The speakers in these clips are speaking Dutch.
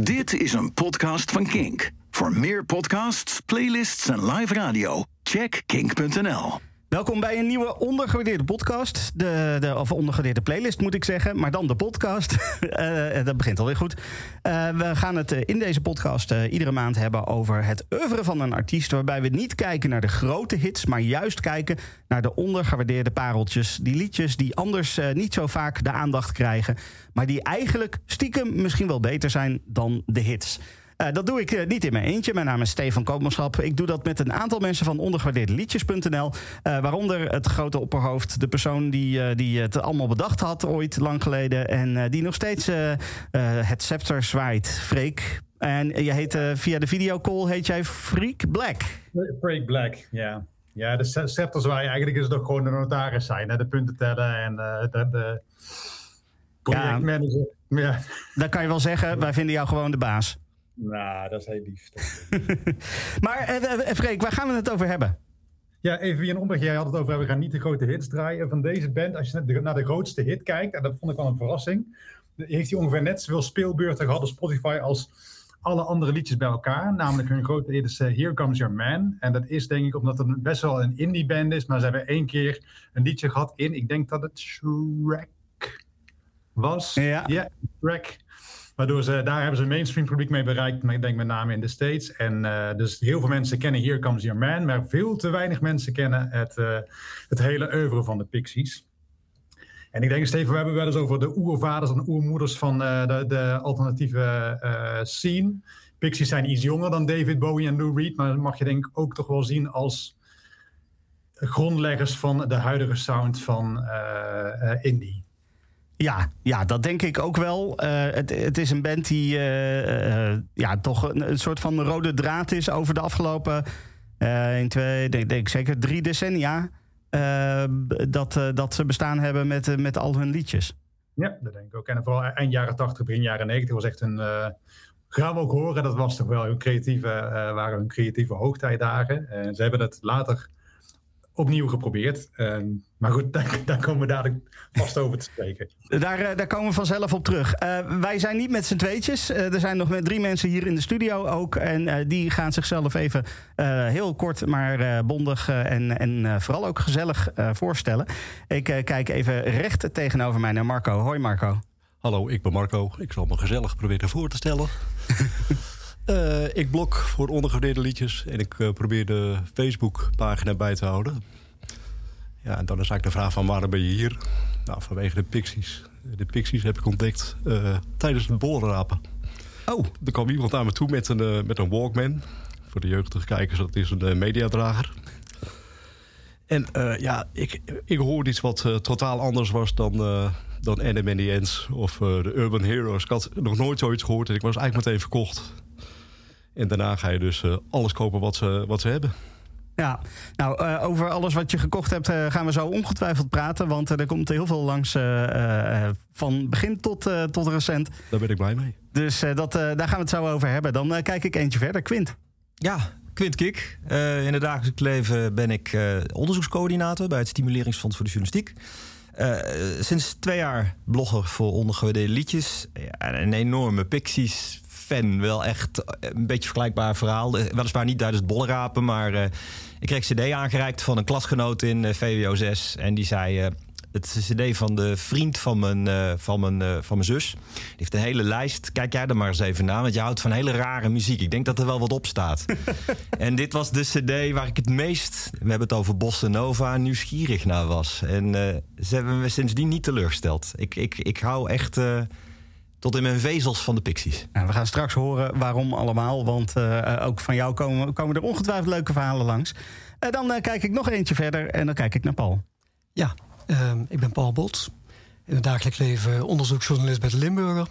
Dit is een podcast van Kink. Voor meer podcasts, playlists en live radio, check kink.nl. Welkom bij een nieuwe ondergewaardeerde podcast. De, de, of ondergewaardeerde playlist moet ik zeggen, maar dan de podcast. Eh, dat begint alweer goed. Eh, we gaan het eh, in deze podcast iedere maand hebben over het oeuvre van een artiest. Waarbij we niet kijken naar de grote hits, maar juist kijken naar de ondergewaardeerde pareltjes. Die liedjes die anders niet zo vaak de aandacht krijgen, maar die eigenlijk stiekem misschien wel beter zijn dan de hits. Uh, dat doe ik uh, niet in mijn eentje. Mijn naam is Stefan Koopmanschap. Ik doe dat met een aantal mensen van ondergewaardeerdeliedjes.nl. Uh, waaronder het grote opperhoofd, de persoon die, die het allemaal bedacht had ooit lang geleden. En die nog steeds het scepter zwaait, Freek. En je heet via de videocall heet jij Freak Black. Freak Black, ja. Ja, de scepter zwaai eigenlijk is het ook gewoon de notaris zijn. Hè? De punten tellen en de, de projectmanager. Ja, ja. Dan kan je wel zeggen, wij vinden jou gewoon de baas. Nou, dat is heel lief. maar uh, Freek, waar gaan we het over hebben? Ja, even een omweg. Jij had het over, we gaan niet de grote hits draaien van deze band. Als je naar de grootste hit kijkt, en dat vond ik wel een verrassing, heeft hij ongeveer net zoveel speelbeurten gehad op Spotify als alle andere liedjes bij elkaar. Namelijk hun grote hit is Here Comes Your Man. En dat is denk ik omdat het best wel een indie band is, maar ze hebben één keer een liedje gehad in, ik denk dat het Shrek was. Ja, ja Shrek. Waardoor ze, daar hebben ze een mainstream publiek mee bereikt. Ik denk met name in de States. En uh, dus heel veel mensen kennen Here Comes Your Man. Maar veel te weinig mensen kennen het, uh, het hele oeuvre van de Pixies. En ik denk, Steven, we hebben wel eens over de oervaders en oermoeders van uh, de, de, alternatieve scene. Pixies zijn iets jonger dan David Bowie en Lou Reed. Maar dat mag je denk ik ook toch wel zien als grondleggers van de huidige sound van indie. Ja, ja, dat denk ik ook wel. Uh, het, het, is een band die uh, uh, ja, toch een, een, soort van rode draad is over de afgelopen in twee, denk, denk zeker drie decennia. dat, dat ze bestaan hebben met, met al hun liedjes. Ja, dat denk ik ook. En vooral eind jaren 80, begin jaren 90 was echt een. gaan we ook horen, dat was toch wel hun creatieve, waren hun creatieve hoogtijdagen. En ze hebben het later opnieuw geprobeerd. Uh, maar goed, daar, daar, komen we dadelijk vast over te spreken. Daar, uh, daar komen we vanzelf op terug. Uh, wij zijn niet met z'n tweetjes. Eh, er zijn nog met drie mensen hier in de studio ook. En die gaan zichzelf even heel kort, maar bondig en, en vooral ook gezellig voorstellen. Ik kijk even recht tegenover mij naar Marco. Hoi Marco. Hallo, ik ben Marco. Ik zal me gezellig proberen voor te stellen. Uh, ik blok voor ondergewaardeerde liedjes en ik uh, probeer de Facebook-pagina bij te houden. Ja, en dan is eigenlijk de vraag van waarom ben je hier? Nou, vanwege de Pixies. De Pixies heb ik ontdekt uh, tijdens het bollenrapen. Oh. Er kwam iemand aan me toe met een, met een Walkman. Voor de jeugdige kijkers, dat is een mediadrager. En ja, ik, ik hoorde iets wat totaal anders was dan, dan Adam and the Ends of de Urban Heroes. Ik had nog nooit zoiets gehoord en ik was eigenlijk meteen verkocht. En daarna ga je dus uh, alles kopen wat ze, wat ze hebben. Ja, nou, uh, over alles wat je gekocht hebt uh, gaan we zo ongetwijfeld praten. Want er komt heel veel langs van begin tot, tot recent. Daar ben ik blij mee. Dus dat, daar gaan we het zo over hebben. Dan kijk ik eentje verder. Quint. Ja, Quint Kik. in het dagelijks leven ben ik onderzoekscoördinator... bij het Stimuleringsfonds voor de Journalistiek. sinds twee jaar blogger voor ondergewaardeerde liedjes. Ja, een enorme Pixies fan. Wel echt een beetje vergelijkbaar verhaal. Weliswaar niet tijdens het bollenrapen, maar uh, ik kreeg cd aangereikt van een klasgenoot in uh, VWO 6. En die zei... Uh, het is een cd van de vriend van mijn, van, mijn, van mijn zus. Die heeft een hele lijst. Kijk jij er maar eens even naar. Want je houdt van hele rare muziek. Ik denk dat er wel wat op staat. en dit was de cd waar ik het meest... We hebben het over Bossa Nova. Nieuwsgierig naar was. En ze hebben me sindsdien niet teleurgesteld. Ik, ik, ik hou echt tot in mijn vezels van de Pixies. Nou, we gaan straks horen waarom allemaal, want uh, ook van jou komen, komen er ongetwijfeld leuke verhalen langs. Uh, dan uh, kijk ik nog eentje verder en dan kijk ik naar Paul. Ja, ehm, ik ben Paul Bots. In het dagelijks leven onderzoeksjournalist bij de Limburger.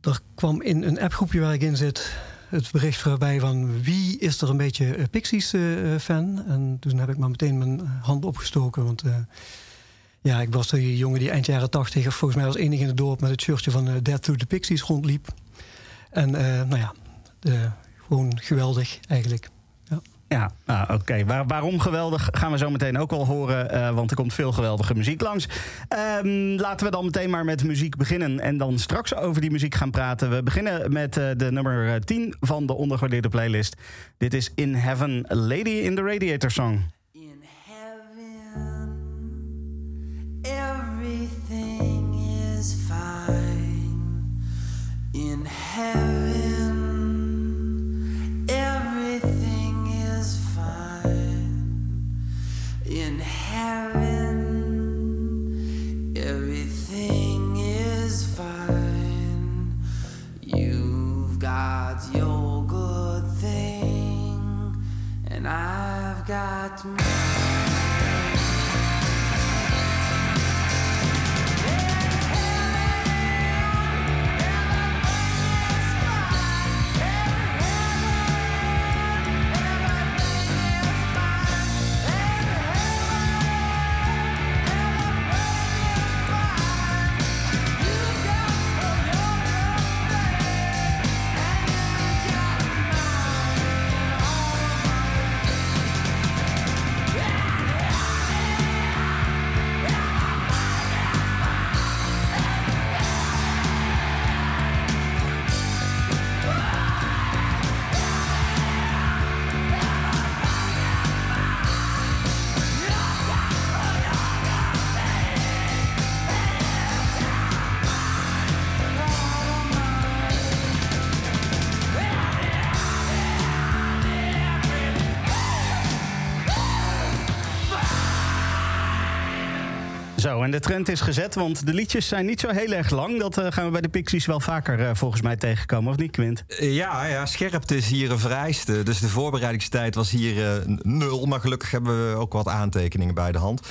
Er kwam in een appgroepje waar ik in zit het bericht voorbij van wie is er een beetje Pixies-fan. en toen heb ik maar meteen mijn hand opgestoken, want ja, ik was die jongen die eind jaren tachtig... volgens mij als enige in het dorp met het shirtje van uh, Death to the Pixies rondliep. En uh, nou ja, gewoon geweldig eigenlijk. Ja. Ja, nou, oké. Waar, waarom geweldig gaan we zo meteen ook wel horen. eh, want er komt veel geweldige muziek langs. Ehm, laten we dan meteen maar met muziek beginnen. En dan straks over die muziek gaan praten. We beginnen met eh, de nummer eh, 10 van de ondergewaardeerde playlist. Dit is In Heaven, Lady in the Radiator Song. Heaven, everything is fine. In heaven, everything is fine. You've got your good thing, and I've got me. En de trend is gezet, want de liedjes zijn niet zo heel erg lang. Dat eh, gaan we bij de Pixies wel vaker eh, volgens mij tegenkomen, of niet, Quint? Eh, Ja, ja, scherpte is hier een vereiste. Dus de voorbereidingstijd was hier nul. Maar gelukkig hebben we ook wat aantekeningen bij de hand.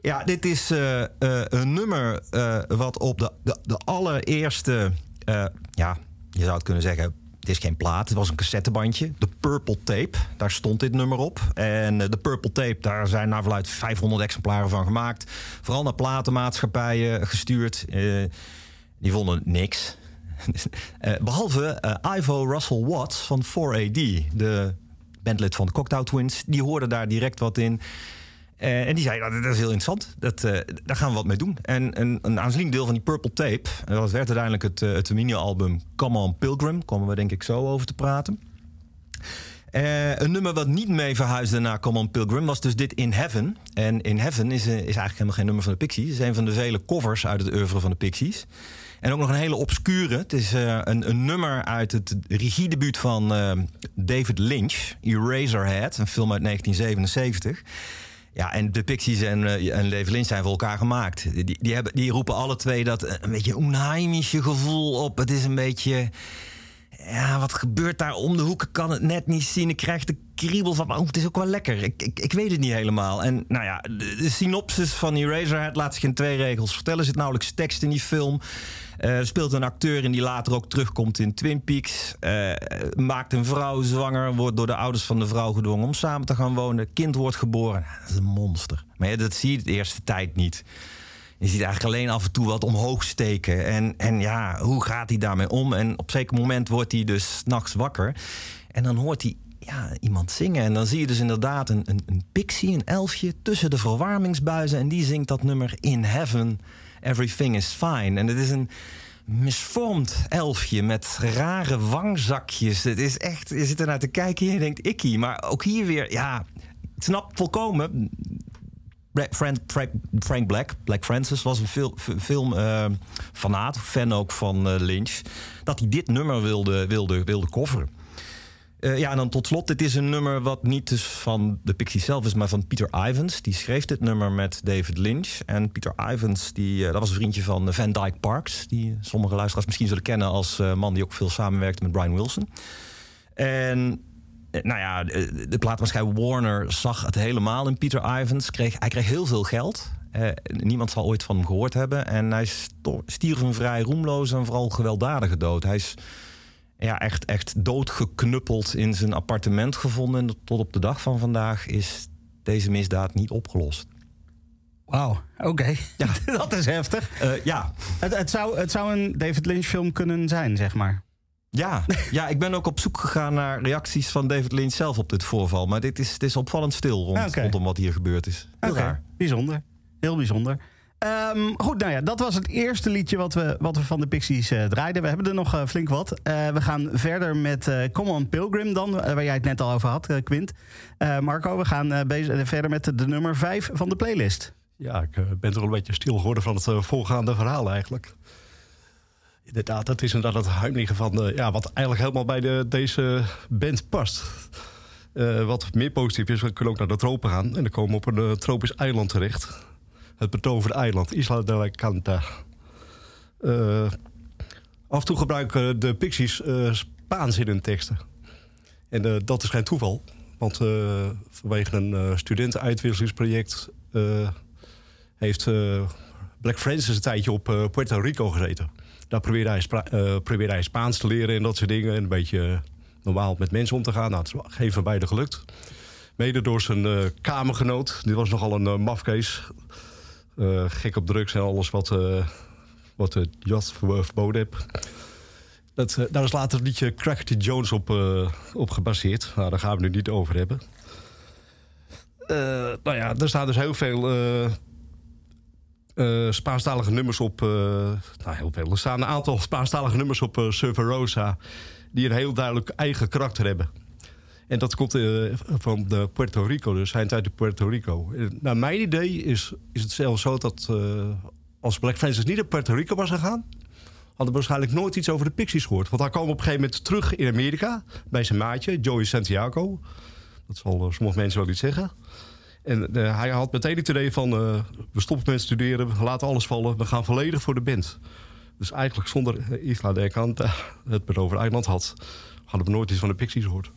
Ja, dit is een nummer wat op de, de, de allereerste... ja, je zou het kunnen zeggen... Het is geen plaat, het was een cassettebandje. De Purple Tape, daar stond dit nummer op. En eh, de Purple Tape, daar zijn naar verluid 500 exemplaren van gemaakt. Vooral naar platenmaatschappijen gestuurd. Eh, die vonden niks. Eh, behalve eh, Ivo Russell Watts van 4AD, de bandlid van de Cocktail Twins. Die hoorde daar direct wat in. Eh, en die zei, nou, dat is heel interessant. Dat, eh, daar gaan we wat mee doen. En een, een aanzienlijk deel van die Purple Tape... dat werd uiteindelijk het, eh, het mini-album Come On Pilgrim. Komen we denk ik zo over te praten. Een nummer wat niet mee verhuisde naar Come On Pilgrim was dus dit In Heaven. En In Heaven is, is eigenlijk helemaal geen nummer van de Pixies. Het is een van de vele covers uit het oeuvre van de Pixies. En ook nog een hele obscure. Het is een, een nummer uit het regiedebuut van David Lynch, Eraserhead, een film uit 1977. Ja, en de Pixies en, eh, en Lynch zijn voor elkaar gemaakt. Die, die, hebben, die roepen alle twee dat eh, een beetje onheimische gevoel op. Het is een beetje ja, wat gebeurt daar om de hoeken? Kan het net niet zien. Ik krijg de kriebel van, oh, het is ook wel lekker. Ik, ik, ik weet het niet helemaal. En nou ja, de, synopsis van Eraserhead laat zich in twee regels vertellen. Er zit nauwelijks tekst in die film. Eh, speelt een acteur in die later ook terugkomt in Twin Peaks. Eh, maakt een vrouw zwanger, wordt door de ouders van de vrouw gedwongen om samen te gaan wonen. Kind wordt geboren. Dat is een monster. Maar ja, dat zie je de eerste tijd niet. Je ziet eigenlijk alleen af en toe wat omhoog steken. En, en ja, hoe gaat hij daarmee om? En op zeker moment wordt hij dus s'nachts wakker. En dan hoort hij ja, iemand zingen. En dan zie je dus inderdaad een, een, een pixie, een elfje... tussen de verwarmingsbuizen. En die zingt dat nummer In Heaven, Everything is Fine. En het is een misvormd elfje met rare wangzakjes. Het is echt, je zit ernaar te kijken en je denkt ikkie. Maar ook hier weer, ja, snap volkomen... Frank, Frank, Frank Black, Black Francis, was een fil, filmfanaat, fan ook van eh, Lynch. Dat hij dit nummer wilde, wilde, wilde coveren. Eh, ja, en dan tot slot, dit is een nummer wat niet dus van de Pixies zelf is, maar van Peter Ivans. Die schreef dit nummer met David Lynch. En Peter Ivans, die, eh, dat was een vriendje van Van Dyke Parks. Die sommige luisteraars misschien zullen kennen als eh, man die ook veel samenwerkte met Brian Wilson. En eh, nou ja, de, de platenmaatschappij Warner zag het helemaal in Peter Ivans. Kreeg, hij kreeg heel veel geld. Eh, niemand zal ooit van hem gehoord hebben. En hij stierf een vrij roemloze en vooral gewelddadige dood. Hij is ja, echt, echt doodgeknuppeld in zijn appartement gevonden. En tot op de dag van vandaag is deze misdaad niet opgelost. Wauw, oké. Ja. dat is heftig. Eh, ja, Het, het, zou, het zou een David Lynch film kunnen zijn, zeg maar. Ja, ja, ik ben ook op zoek gegaan naar reacties van David Lynch zelf op dit voorval. Maar dit is, het is opvallend stil rond, rondom wat hier gebeurd is. Heel raar. Bijzonder. Heel bijzonder. Ehm, goed, nou ja, dat was het eerste liedje wat we, wat we van de Pixies eh, draaiden. We hebben er nog eh, flink wat. Eh, we gaan verder met eh Come On Pilgrim dan, waar jij het net al over had, Quint. Eh, Marco, we gaan verder met de, de nummer 5 van de playlist. Ja, ik ben toch een beetje stil geworden van het voorgaande verhaal eigenlijk. Inderdaad, dat is inderdaad het huimlige van eh, ja, wat eigenlijk helemaal bij de, deze band past. Eh, wat meer positief is, we kunnen ook naar de tropen gaan. En dan komen we op een eh, tropisch eiland terecht. Het betoverde eiland, Isla de la Canta. Eh, af en toe gebruiken de Pixies Spaans in hun teksten. En dat is geen toeval. Want vanwege een studentenuitwisselingsproject... heeft Black Francis een tijdje op Puerto Rico gezeten. Daar probeerde eh, hij Spaans te leren en dat soort dingen. En een beetje eh, normaal met mensen om te gaan. Nou, het is geen van beiden gelukt. Mede door zijn eh, kamergenoot. Dit was nogal een uh, mafkees. Gek op drugs en alles wat, wat de ver- verboden. Dat, daar is later het liedje Crackety Jones op, op gebaseerd. Nou, daar gaan we nu niet over hebben. Nou ja, er staan dus heel veel eh eh, Spaanstalige nummers op. eh, nou, heel veel. Er staan een aantal Spaanstalige nummers op eh Surfer Rosa. die een heel duidelijk eigen karakter hebben. En dat komt eh, van de Puerto Rico, dus hij uit de Puerto Rico. Eh, naar mijn idee is, is het zelfs zo dat eh, als Black Francis niet naar Puerto Rico was gegaan, hadden we waarschijnlijk nooit iets over de Pixies gehoord. Want hij kwam op een gegeven moment terug in Amerika bij zijn maatje, Joey Santiago. Dat zal eh, sommige mensen wel iets zeggen. En eh, hij had meteen het idee van, eh, we stoppen met studeren, we laten alles vallen, we gaan volledig voor de band. Dus eigenlijk zonder eh, Isla de Canta, het betoverde eiland had, hadden we nooit iets van de Pixies gehoord.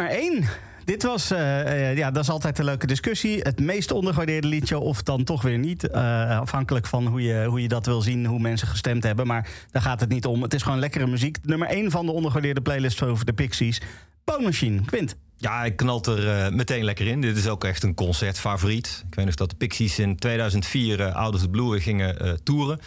Nummer 1. Dit was, eh, eh, ja, dat is altijd een leuke discussie. Het meest ondergewaardeerde liedje, of dan toch weer niet. Eh, afhankelijk van hoe je, hoe je dat wil zien, hoe mensen gestemd hebben. Maar daar gaat het niet om. Het is gewoon lekkere muziek. Nummer 1 van de ondergewaardeerde playlist over de Pixies. Bone Machine, Quint. Ja, ik knalt er meteen lekker in. Dit is ook echt een concertfavoriet. Ik weet nog dat de Pixies in 2004 uh, Out of the Blue gingen toeren.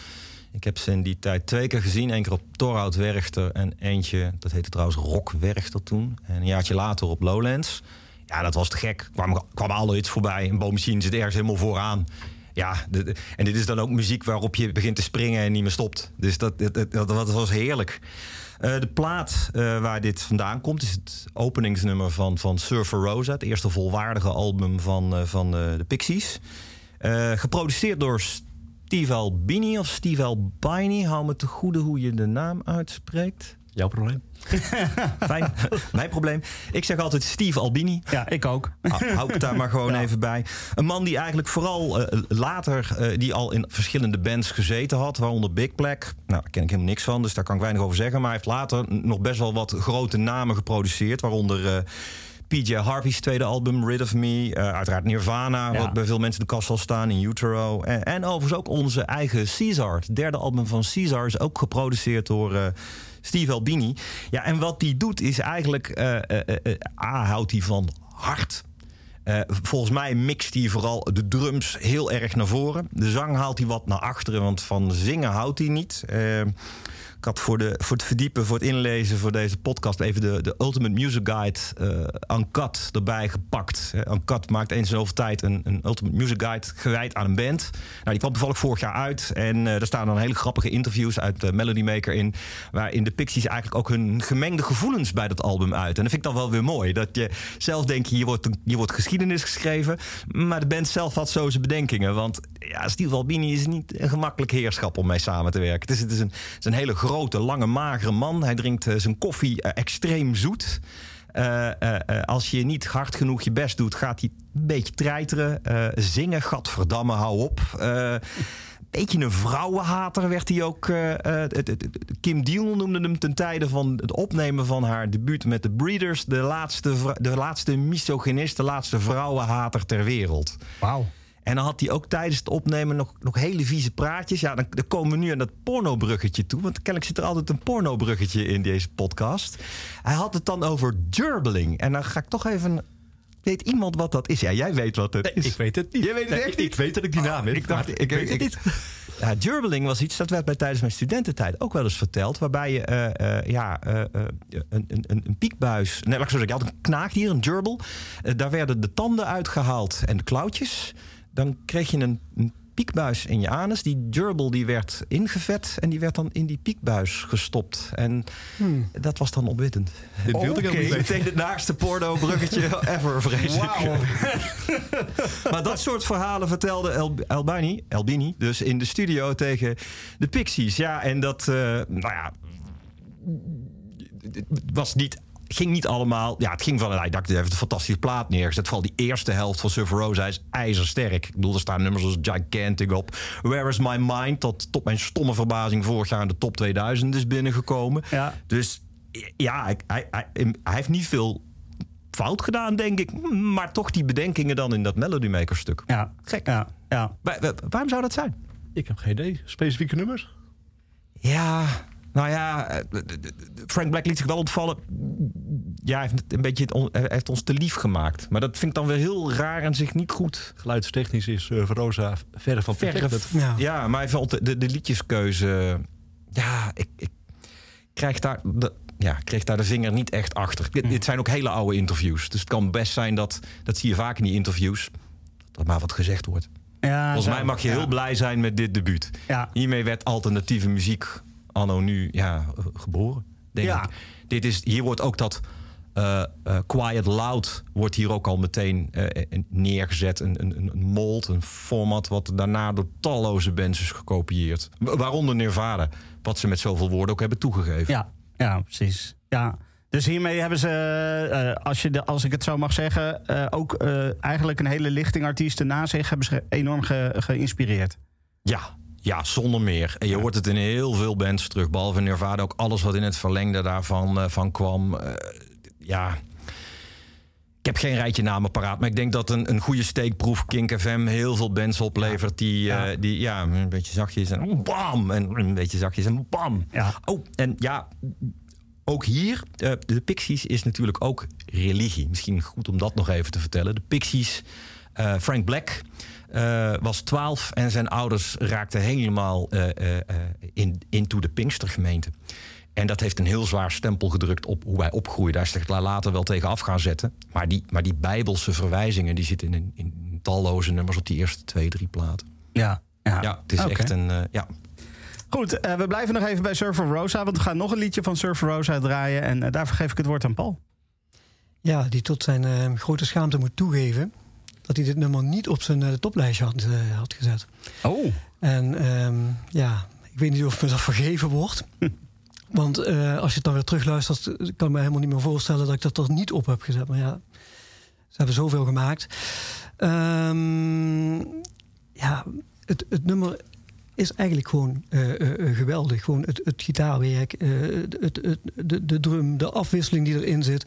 Ik heb ze in die tijd twee keer gezien. Eén keer op Torhout Werchter en eentje, dat heette trouwens Rock Werchter toen. En een jaartje later op Lowlands. Ja, dat was te gek. Kwamen kwam alle hits voorbij. Een boomachine zit ergens helemaal vooraan. Ja, de- en dit is dan ook muziek waarop je begint te springen en niet meer stopt. Dus dat, dat, dat, was heerlijk. Eh, de plaat eh, waar dit vandaan komt is het openingsnummer van, van Surfer Rosa. Het eerste volwaardige album van, eh, van de Pixies. Geproduceerd door Steve Albini of Steve Albini. Hou me te goede hoe je de naam uitspreekt. Jouw probleem? Fijn, mijn probleem. Ik zeg altijd Steve Albini. Ja, ik ook. Hou hou ik het daar maar gewoon even bij. Een man die eigenlijk vooral eh, later... eh, die al in verschillende bands gezeten had. Waaronder Big Black. Nou, daar ken ik helemaal niks van, dus daar kan ik weinig over zeggen. Maar hij heeft later nog best wel wat grote namen geproduceerd. Waaronder... eh, PJ Harvey's tweede album, Rid of Me. eh, uiteraard Nirvana, Ja. wat bij veel mensen de kast zal staan. In Utero. En, en overigens ook onze eigen Caesar. Het derde album van Caesar is ook geproduceerd door... eh, Steve Albini. Ja, en wat die doet is eigenlijk... eh, A, houdt hij van hard. Volgens mij mixt hij vooral de drums heel erg naar voren. De zang haalt hij wat naar achteren, want van zingen houdt hij niet. Ik had voor, de, voor het verdiepen, voor het inlezen voor deze podcast... even de, de Ultimate Music Guide eh Uncut erbij gepakt. Eh, Uncut maakt eens in zoveel tijd een, een Ultimate Music Guide gewijd aan een band. Nou, die kwam toevallig vorig jaar uit. En eh daar staan dan hele grappige interviews uit de Melody Maker in... waarin de Pixies eigenlijk ook hun gemengde gevoelens bij dat album uit. En dat vind ik dan wel weer mooi. Dat je zelf denkt, hier wordt, hier wordt geschiedenis geschreven... maar de band zelf had zo zijn bedenkingen. Want ja, Steve Albini is niet een gemakkelijk heerschap om mee samen te werken. Het is, het is, een, het is een hele grote, lange, magere man. Hij drinkt eh, zijn koffie eh, extreem zoet. Eh, als je niet hard genoeg je best doet, gaat hij een beetje treiteren. Zingen, gadverdamme, hou op. Beetje een vrouwenhater werd hij ook. Kim Deal noemde hem ten tijde van het opnemen van haar debuut met de Breeders... de laatste, de laatste misogynist, de laatste vrouwenhater ter wereld. Wauw. En dan had hij ook tijdens het opnemen nog, nog hele vieze praatjes. Ja, dan, dan komen we nu aan dat pornobruggetje toe. Want kennelijk zit er altijd een pornobruggetje in deze podcast. Hij had het dan over gerbeling. En dan ga ik toch even... Weet iemand wat dat is? Ja, jij weet wat het is. Ik weet het niet. Jij weet het Nee, echt ik, niet? ik weet dat ik die naam heb. ik dacht, ik, weet het niet. Ja, was iets, dat werd mij tijdens mijn studententijd ook wel eens verteld. Waarbij je eh, eh, ja, eh, een, een, een, een piekbuis... Nee, laat ik zo zeggen, je had een knaagdier, een. Eh, daar werden de tanden uitgehaald en de klauwtjes. Dan kreeg je een, een piekbuis in je anus. Die gerbil die werd ingevet en die werd dan in die piekbuis gestopt. En dat was dan opwittend. Dit wilde ik niet weten. Meteen het naarste porno-bruggetje ever, vrees ik. maar dat soort verhalen vertelde El Albini, Albini dus in de studio tegen de Pixies. Ja, en dat, eh, nou ja, het was niet ging niet allemaal. Ja, het ging van. Hij dacht, hij heeft een fantastische plaat neergezet. Vooral die eerste helft van Surfer Rosa is ijzersterk. Ik bedoel, er staan nummers als Gigantic op. Where is My Mind? Dat tot mijn stomme verbazing vorig jaar in de top 2000 is binnengekomen. Ja. Dus ja, hij, hij, hij, hij heeft niet veel fout gedaan, denk ik. Maar toch die bedenkingen dan in dat Melody Maker stuk. Ja, Gek. Ja, ja. Wa- wa- waarom zou dat zijn? Ik heb geen idee. Specifieke nummers? Ja, nou ja, eh, Frank Black liet zich wel ontvallen. Ja, hij heeft het een beetje hij heeft ons te lief gemaakt. Maar dat vind ik dan weer heel raar en zich niet goed. Geluidstechnisch is uh, Rosa verre van perfect. Ja. ja. maar hij vond de, de, liedjeskeuze... Ja, ik, ik krijg daar... De, ja, kreeg daar de vinger niet echt achter. Dit, dit zijn ook hele oude interviews. Dus het kan best zijn dat... Dat zie je vaak in die interviews. dat maar wat gezegd wordt. Ja, Volgens zo. mij mag je Ja. heel blij zijn met dit debuut. Ja. Hiermee werd alternatieve muziek anno nu ja, geboren. Denk Ja. ik. Dit is, hier wordt ook dat eh, eh, quiet loud wordt hier ook al meteen eh, neergezet. Een, een, een- mold, een format wat daarna door talloze bands is gekopieerd. Wa- Waaronder Nirvana, wat ze met zoveel woorden ook hebben toegegeven. Ja, ja precies. Ja. Dus hiermee hebben ze, als, je de, als ik het zo mag zeggen, ook eigenlijk een hele lichting artiesten na zich hebben ze enorm ge- geïnspireerd. Ja, ja, zonder meer. En je hoort het in heel veel bands terug. Behalve Nirvana ook alles wat in het verlengde daarvan eh, van kwam. Eh, ja, ik heb geen rijtje namen paraat. Maar ik denk dat een, een goede steekproef Kink FM heel veel bands oplevert. Die ja. Ja. die ja, een beetje zachtjes en bam. En een beetje zachtjes en bam. Ja. Oh, en ja, ook hier, eh, de Pixies is natuurlijk ook religie. Misschien goed om dat nog even te vertellen. De Pixies, eh, Frank Black eh, was 12 en zijn ouders raakten helemaal eh, eh, eh, in, into de Pinkstergemeente. En dat heeft een heel zwaar stempel gedrukt op hoe wij opgroeien. Daar is het later wel tegen af gaan zetten. Maar die, maar die bijbelse verwijzingen die zitten in, in talloze nummers op die eerste twee, drie platen. Ja, ja. Ja, het is echt een. eh, ja. Goed, eh, we blijven nog even bij Surfer Rosa, want we gaan nog een liedje van Surfer Rosa draaien. En daarvoor geef ik het woord aan Paul. Ja, die tot zijn eh, grote schaamte moet toegeven dat hij dit nummer niet op zijn eh, toplijstje had, eh, had gezet. Oh. En ehm, ja, ik weet niet of me dat vergeven wordt. Want eh, als je het dan weer terugluistert, kan ik me helemaal niet meer voorstellen dat ik dat er niet op heb gezet. Maar ja, ze hebben zoveel gemaakt. Ehm, ja, het, het nummer is eigenlijk gewoon geweldig. Gewoon het, het gitaarwerk, het, het, het- de, de drum, de afwisseling die erin zit.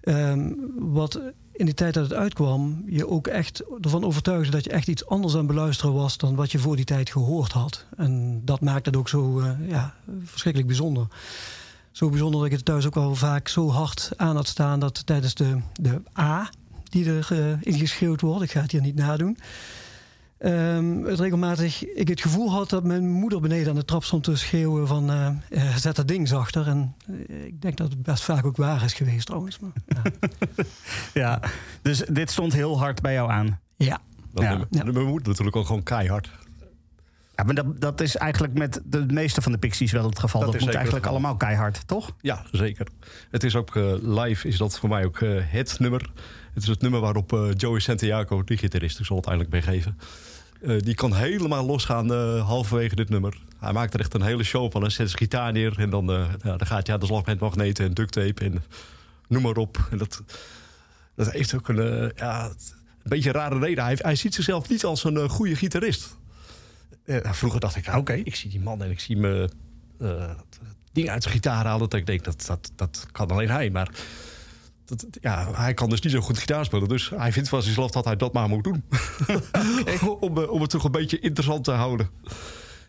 Ehm, wat in die tijd dat het uitkwam, je ook echt ervan overtuigde dat je echt iets anders aan beluisteren was dan wat je voor die tijd gehoord had. En dat maakt het ook zo eh, ja, verschrikkelijk bijzonder. Zo bijzonder dat ik het thuis ook al vaak zo hard aan had staan dat tijdens de, de A die er eh, ingeschreeuwd wordt, ik ga het hier niet nadoen. Ehm, het regelmatig ik het gevoel had dat mijn moeder beneden aan de trap stond te schreeuwen van eh, eh, zet dat ding zachter. En eh, ik denk dat het best vaak ook waar is geweest trouwens. Maar, ja. Ja, dus dit stond heel hard bij jou aan. ja. Dat Ja. nummer- Ja. nummer moet natuurlijk ook gewoon keihard. Ja, maar dat, dat is eigenlijk met de meeste van de Pixies wel het geval. Dat moet eigenlijk allemaal keihard, toch? Ja, zeker. Het is ook live, is dat voor mij ook eh, het nummer. Het is het nummer waarop eh, Joey Santiago, die gitarist, ik zal het eindelijk meegeven. Eh, die kan helemaal losgaan eh, halverwege dit nummer. Hij maakt er echt een hele show van. Hij zet zijn gitaar neer en dan, eh, ja, dan gaat hij aan de slag met magneten en duct tape en noem maar op. En dat, dat heeft ook een, ja, een beetje een rare reden. Hij, hij ziet zichzelf niet als een goede gitarist. Eh, vroeger dacht ik, ah, Oké. ik zie die man en ik zie me ding uit zijn gitaar halen. Dat ik denk, dat, dat, dat kan alleen hij. Maar dat, ja, hij kan dus niet zo goed gitaar spelen. Dus hij vindt van zichzelf dat hij dat maar moet doen. om, eh, om het toch een beetje interessant te houden.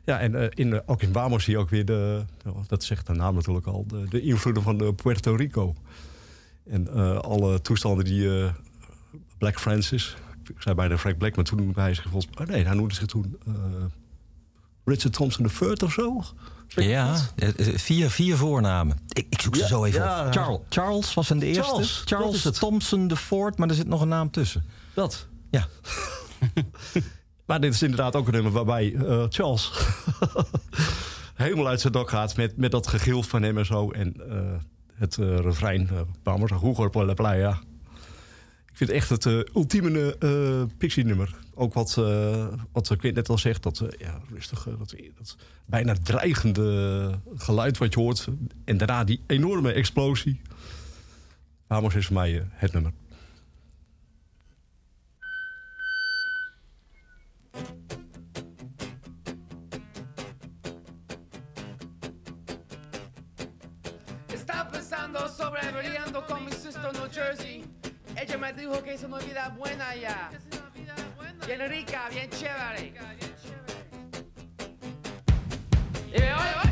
Ja, en eh, in, eh, ook in Wamos zie je ook weer de, dat zegt de naam natuurlijk al, de, de invloeden van Puerto Rico. En alle toestanden die Black Francis, ik zei bijna Frank Black, maar toen noemde hij zich volgens oh nee, hij noemde zich toen Richard Thompson III of zo. Ja, eh, eh, vier, vier voornamen. Ik, ik zoek ze Ja, zo even ja. op. Charles, Charles was in de eerste. Charles, Charles. Thompson de Ford, maar er zit nog een naam tussen. Dat. Ja. Maar dit is inderdaad ook een nummer waarbij eh, Charles helemaal uit zijn dak gaat met, met dat gegil van hem en zo. En eh, het eh refrein, uh, vamos a jugar por la playa. Vind echt het eh, ultieme eh Pixie-nummer. Ook wat, eh wat Quint net al zegt, dat ja, rustige, dat, dat bijna dreigende geluid wat je hoort. En daarna die enorme explosie. Vamos is voor mij het nummer. Estaba pensando sobre con mi sister Jersey. Ella me dijo que es una vida buena ya. Bien rica, bien chévere. Y me oye, oye.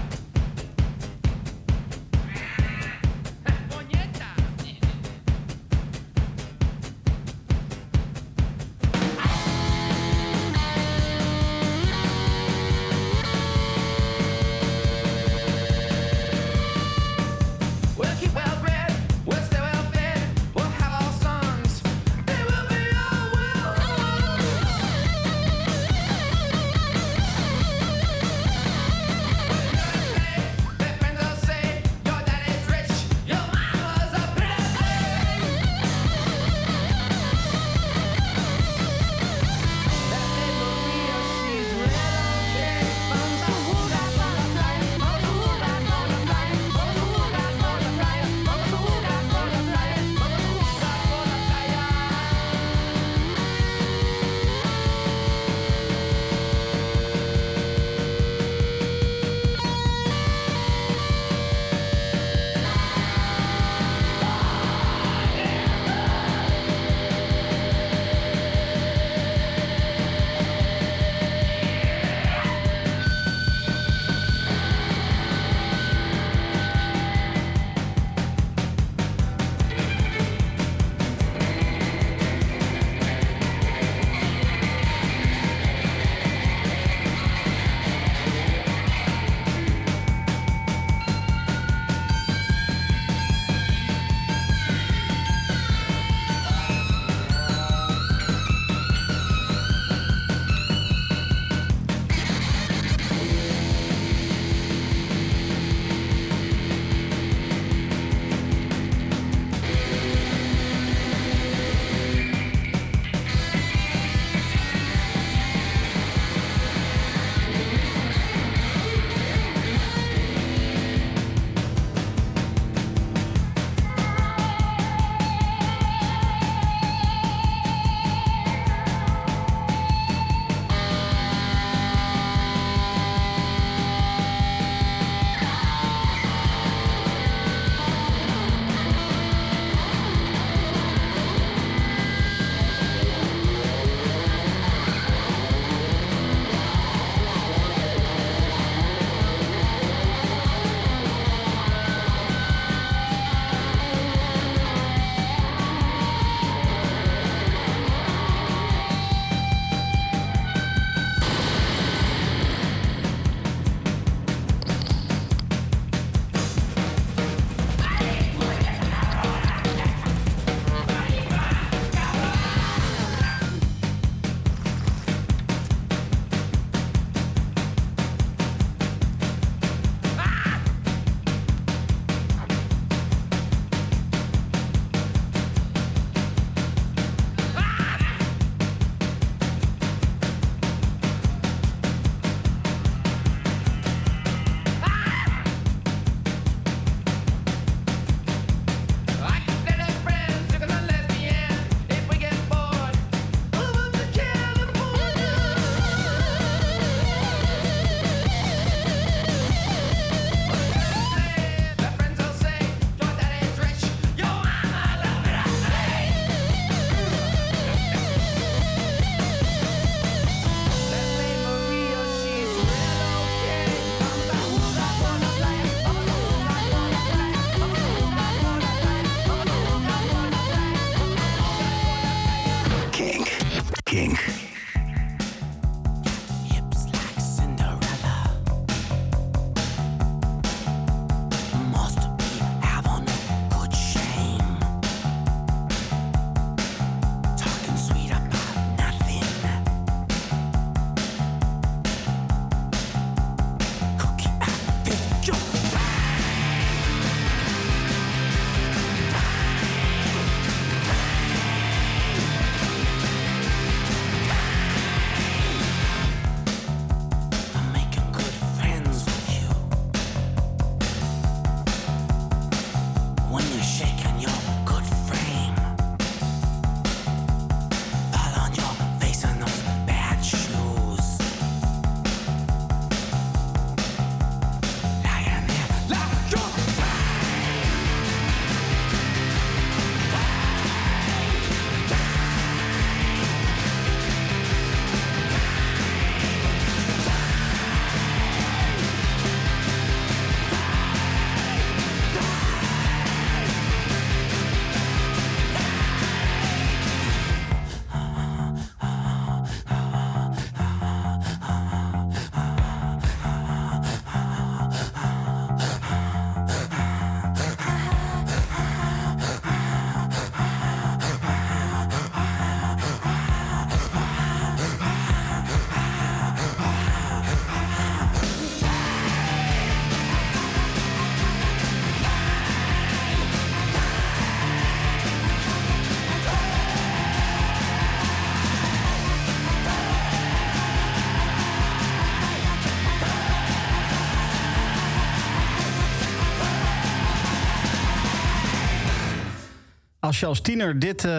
Als je als tiener dit eh,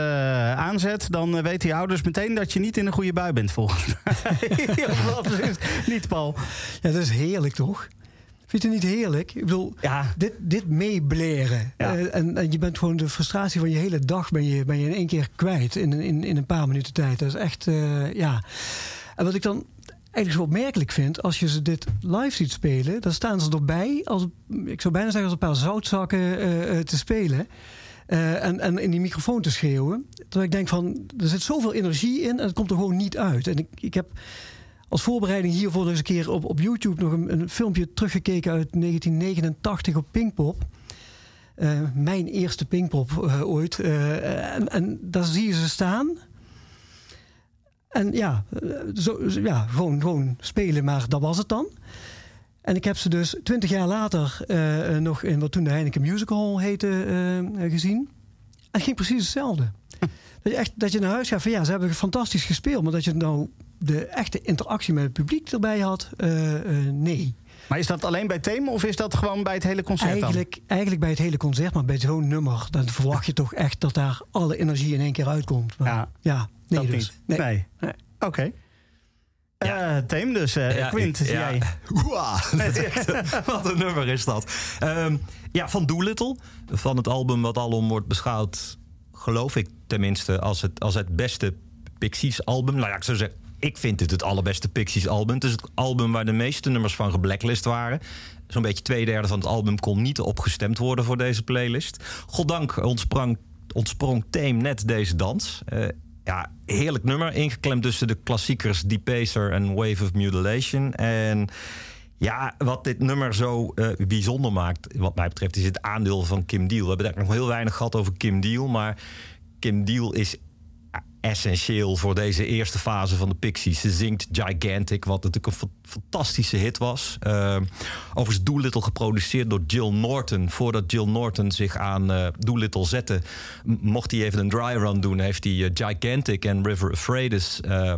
aanzet, dan eh, weten je ouders meteen dat je niet in een goede bui bent, volgens mij. Niet, Paul. Ja, dat is heerlijk toch? Vind je het niet heerlijk? Ik bedoel, Ja. dit, dit meebleren. Ja. Eh, en, en je bent gewoon de frustratie van je hele dag ben je, ben je in één keer kwijt in, in, in een paar minuten tijd. Dat is echt, ja. En wat ik dan eigenlijk zo opmerkelijk vind, als je ze dit live ziet spelen, dan staan ze erbij, als, ik zou bijna zeggen als een paar zoutzakken te spelen. Eh, en, en in die microfoon te schreeuwen. Terwijl ik denk van, er zit zoveel energie in en het komt er gewoon niet uit. En ik, ik heb als voorbereiding hiervoor nog eens een keer op, op YouTube nog een, een filmpje teruggekeken uit 1989 op Pinkpop. Eh, mijn eerste Pinkpop eh, ooit. En, en daar zie je ze staan. En ja, zo- ja gewoon, gewoon spelen, maar dat was het dan. En ik heb ze dus twintig jaar later eh, eh, nog in wat toen de Heineken Musical Hall heette eh, gezien. En het ging precies hetzelfde. dat, je echt, dat je naar huis gaat van ja, ze hebben fantastisch gespeeld. Maar dat je nou de echte interactie met het publiek erbij had, nee. Maar is dat alleen bij thema of is dat gewoon bij het hele concert dan? Eigenlijk, eigenlijk bij het hele concert, maar bij zo'n nummer... dan verwacht je toch echt dat daar alle energie in één keer uitkomt. Maar, Ja, ja, nee dat dus. niet. Nee. Nee. Nee. Oké. Eh Theem dus. eh Ja, Quint, ik- jij. ja. Is echt- wat een nummer is dat. Ehm, ja, van Doolittle. Van het album wat alom wordt beschouwd, geloof ik tenminste, als het, als het beste Pixies-album. Nou ja, ik zou zeggen, ik vind het het allerbeste Pixies-album. Het is het album waar de meeste nummers van geblacklist waren. Zo'n beetje twee derde van het album kon niet opgestemd worden voor deze playlist. Goddank ontsprong, ontsprong Tame net deze dans. Eh, ja, heerlijk nummer. Ingeklemd tussen de klassiekers Deep Pacer en Wave of Mutilation. En ja, wat dit nummer zo eh, bijzonder maakt, wat mij betreft, is het aandeel van Kim Deal. We hebben daar nog heel weinig gehad over Kim Deal. Maar Kim Deal is essentieel voor deze eerste fase van de Pixies. Ze zingt Gigantic, wat natuurlijk een fa- fantastische hit was. Uh, overigens Doolittle geproduceerd door Jill Norton. Voordat Jill Norton zich aan uh, Doolittle zette, mocht hij even een dry run doen. Heeft hij uh, Gigantic en River Euphrates uh,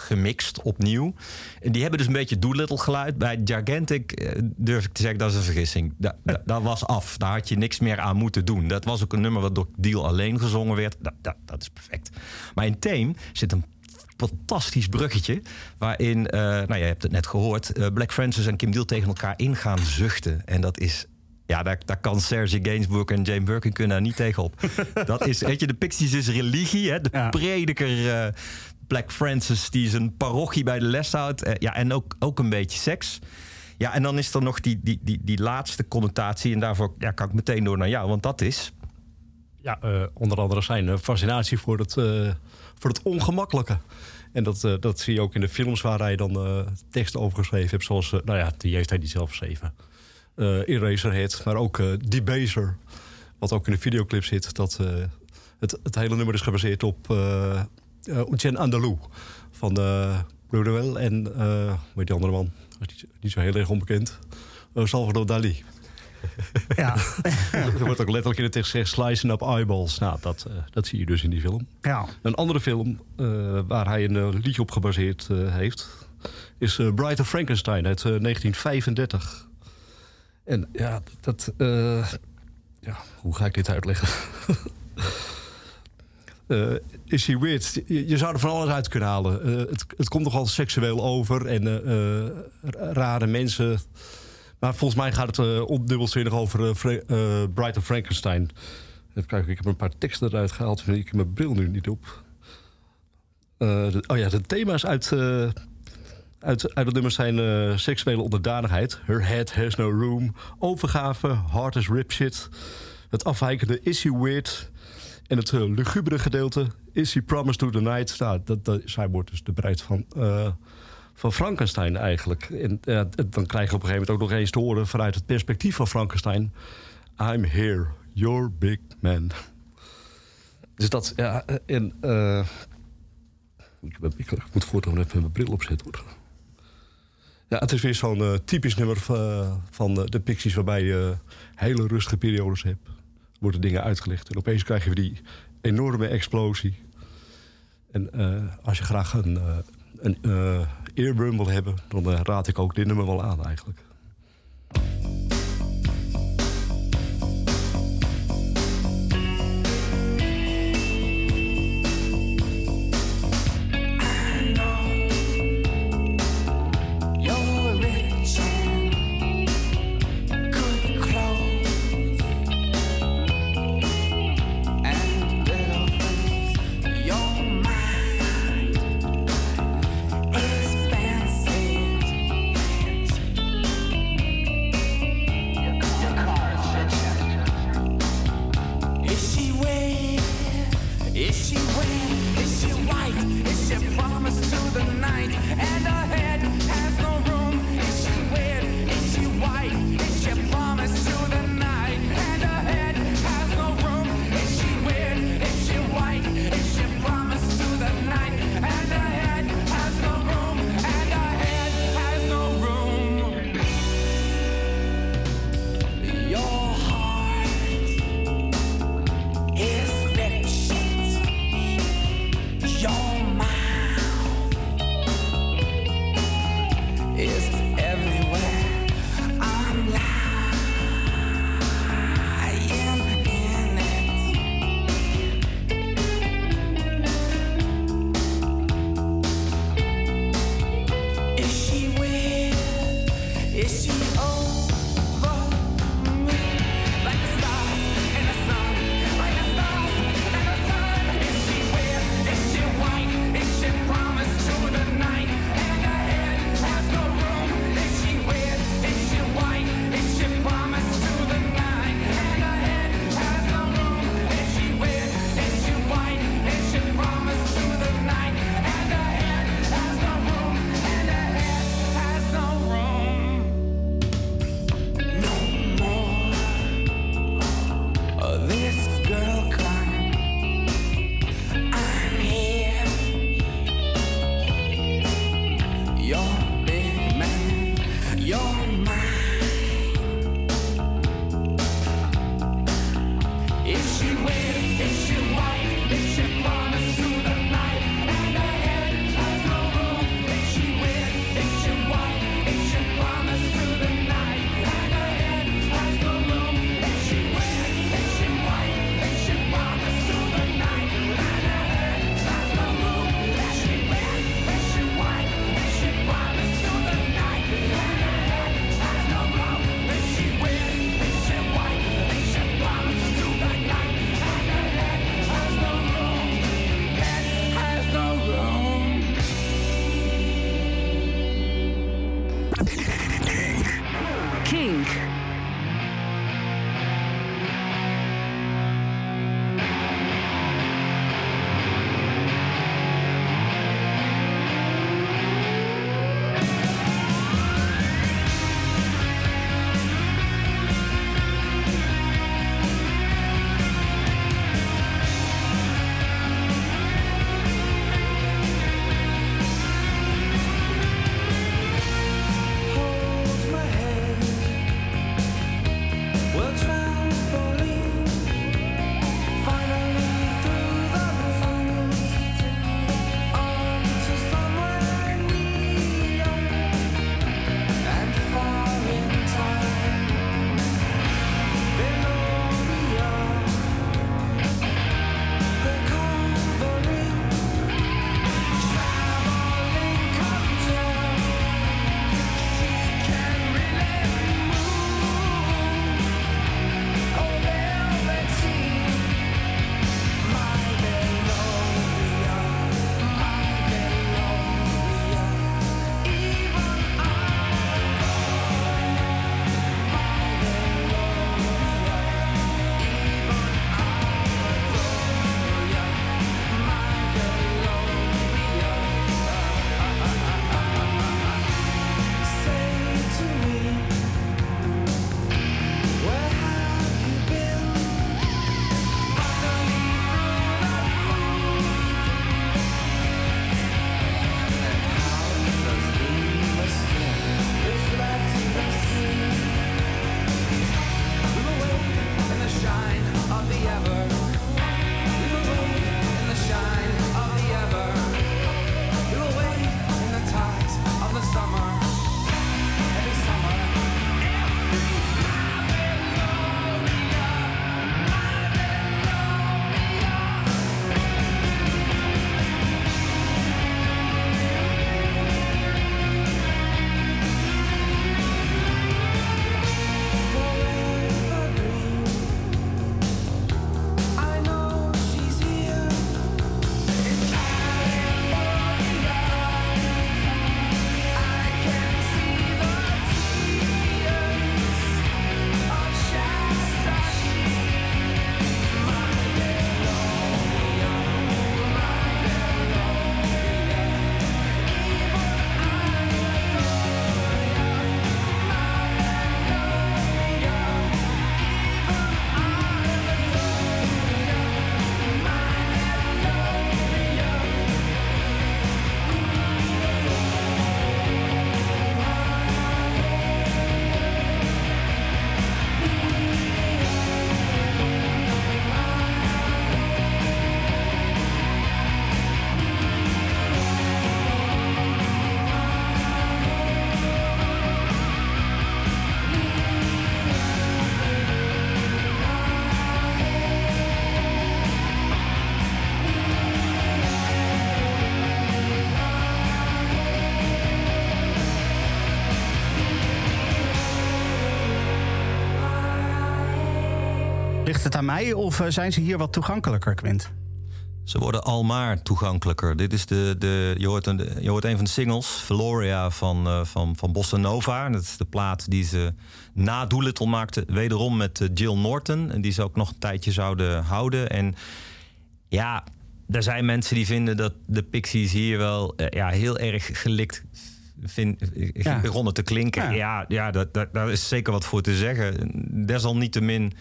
gemixt opnieuw. En die hebben dus een beetje Doolittle geluid. Bij Gigantic eh, durf ik te zeggen, dat is een vergissing. Da, da, dat was af. Daar had je niks meer aan moeten doen. Dat was ook een nummer wat door Deal alleen gezongen werd. Dat, is perfect. Maar in Tame zit een fantastisch bruggetje. Waarin, uh, nou je hebt het net gehoord, uh, Black Francis en Kim Deal tegen elkaar in gaan zuchten. En dat is ja, daar, daar, kan Serge Gainsbourg en Jane Birkin kunnen daar niet tegenop. dat is, weet je, de Pixies is religie, hè? De ja. prediker uh, Black Francis die zijn parochie bij de les houdt. Uh, ja, en ook, ook een beetje seks. Ja, en dan is er nog die, die, die, die laatste connotatie. En daarvoor ja, kan ik meteen door naar jou, want dat is... Ja, uh, onder andere zijn fascinatie voor het, voor het ongemakkelijke. En dat, eh, dat zie je ook in de films waar hij dan eh teksten over geschreven heeft. Zoals, eh, nou ja, die heeft hij niet zelf geschreven. Eh Eraserhead, maar ook eh Debaser. Wat ook in de videoclip zit. Dat, eh, het, het hele nummer is gebaseerd op eh uh, Jen Andalou. Van uh, Blue Noel en, eh hoe heet die andere man? Niet, niet zo heel erg onbekend. Eh, Salvador Dali. Ja. er wordt ook letterlijk in de tekst gezegd... slicing up eyeballs. Nou, dat, eh, dat zie je dus in die film. ja. Een andere film eh, waar hij een eh, liedje op gebaseerd eh, heeft... is eh Bride of Frankenstein uit eh, 1935. En ja, dat... eh, ja, hoe ga ik dit uitleggen? Eh, is hij weird? Je, zou er van alles uit kunnen halen. Eh, het, het komt nogal seksueel over en eh, rare mensen. Maar volgens mij gaat het ondubbelzinnig over Fra- of Frankenstein. Even kijken, ik heb een paar teksten eruit gehaald. Ik heb mijn bril nu niet op. De- oh ja, de thema's uit, uit, uit het nummer zijn seksuele onderdanigheid. Her head has no room. Overgave, hard as rip shit. Het afwijkende is he weird. En het uh, lugubere gedeelte is he promised to the night. Nou, dat, dat, zij wordt dus de bruid van, eh, van Frankenstein eigenlijk. En ja, dan krijg je op een gegeven moment ook nog eens te horen... vanuit het perspectief van Frankenstein... I'm here, your big man. Dus dat, ja, eh, en... eh, ik, ik, moet voortaan even mijn bril opzetten. Hoor. Ja, het is weer zo'n eh, typisch nummer van, van de, de Pixies... waarbij je hele rustige periodes hebt. Worden dingen uitgelegd. En opeens krijg je weer die enorme explosie. En eh, als je graag een, eh een eh, earworm wil hebben... dan raad ik ook dit nummer wel aan eigenlijk. Of eh, zijn ze hier wat toegankelijker, Quint? Ze worden almaar toegankelijker. Dit is de, de, je, hoort een, je hoort een van de singles, Valoria van, uh, van, van Bossa Nova. Dat is de plaat die ze na Doolittle maakte. Wederom met uh, Jill Norton. En die ze ook nog een tijdje zouden houden. En ja, er zijn mensen die vinden dat de Pixies hier wel uh, ja, heel erg gelikt vind, ja. begonnen te klinken. Ja, ja, ja dat, dat, daar is zeker wat voor te zeggen. Desalniettemin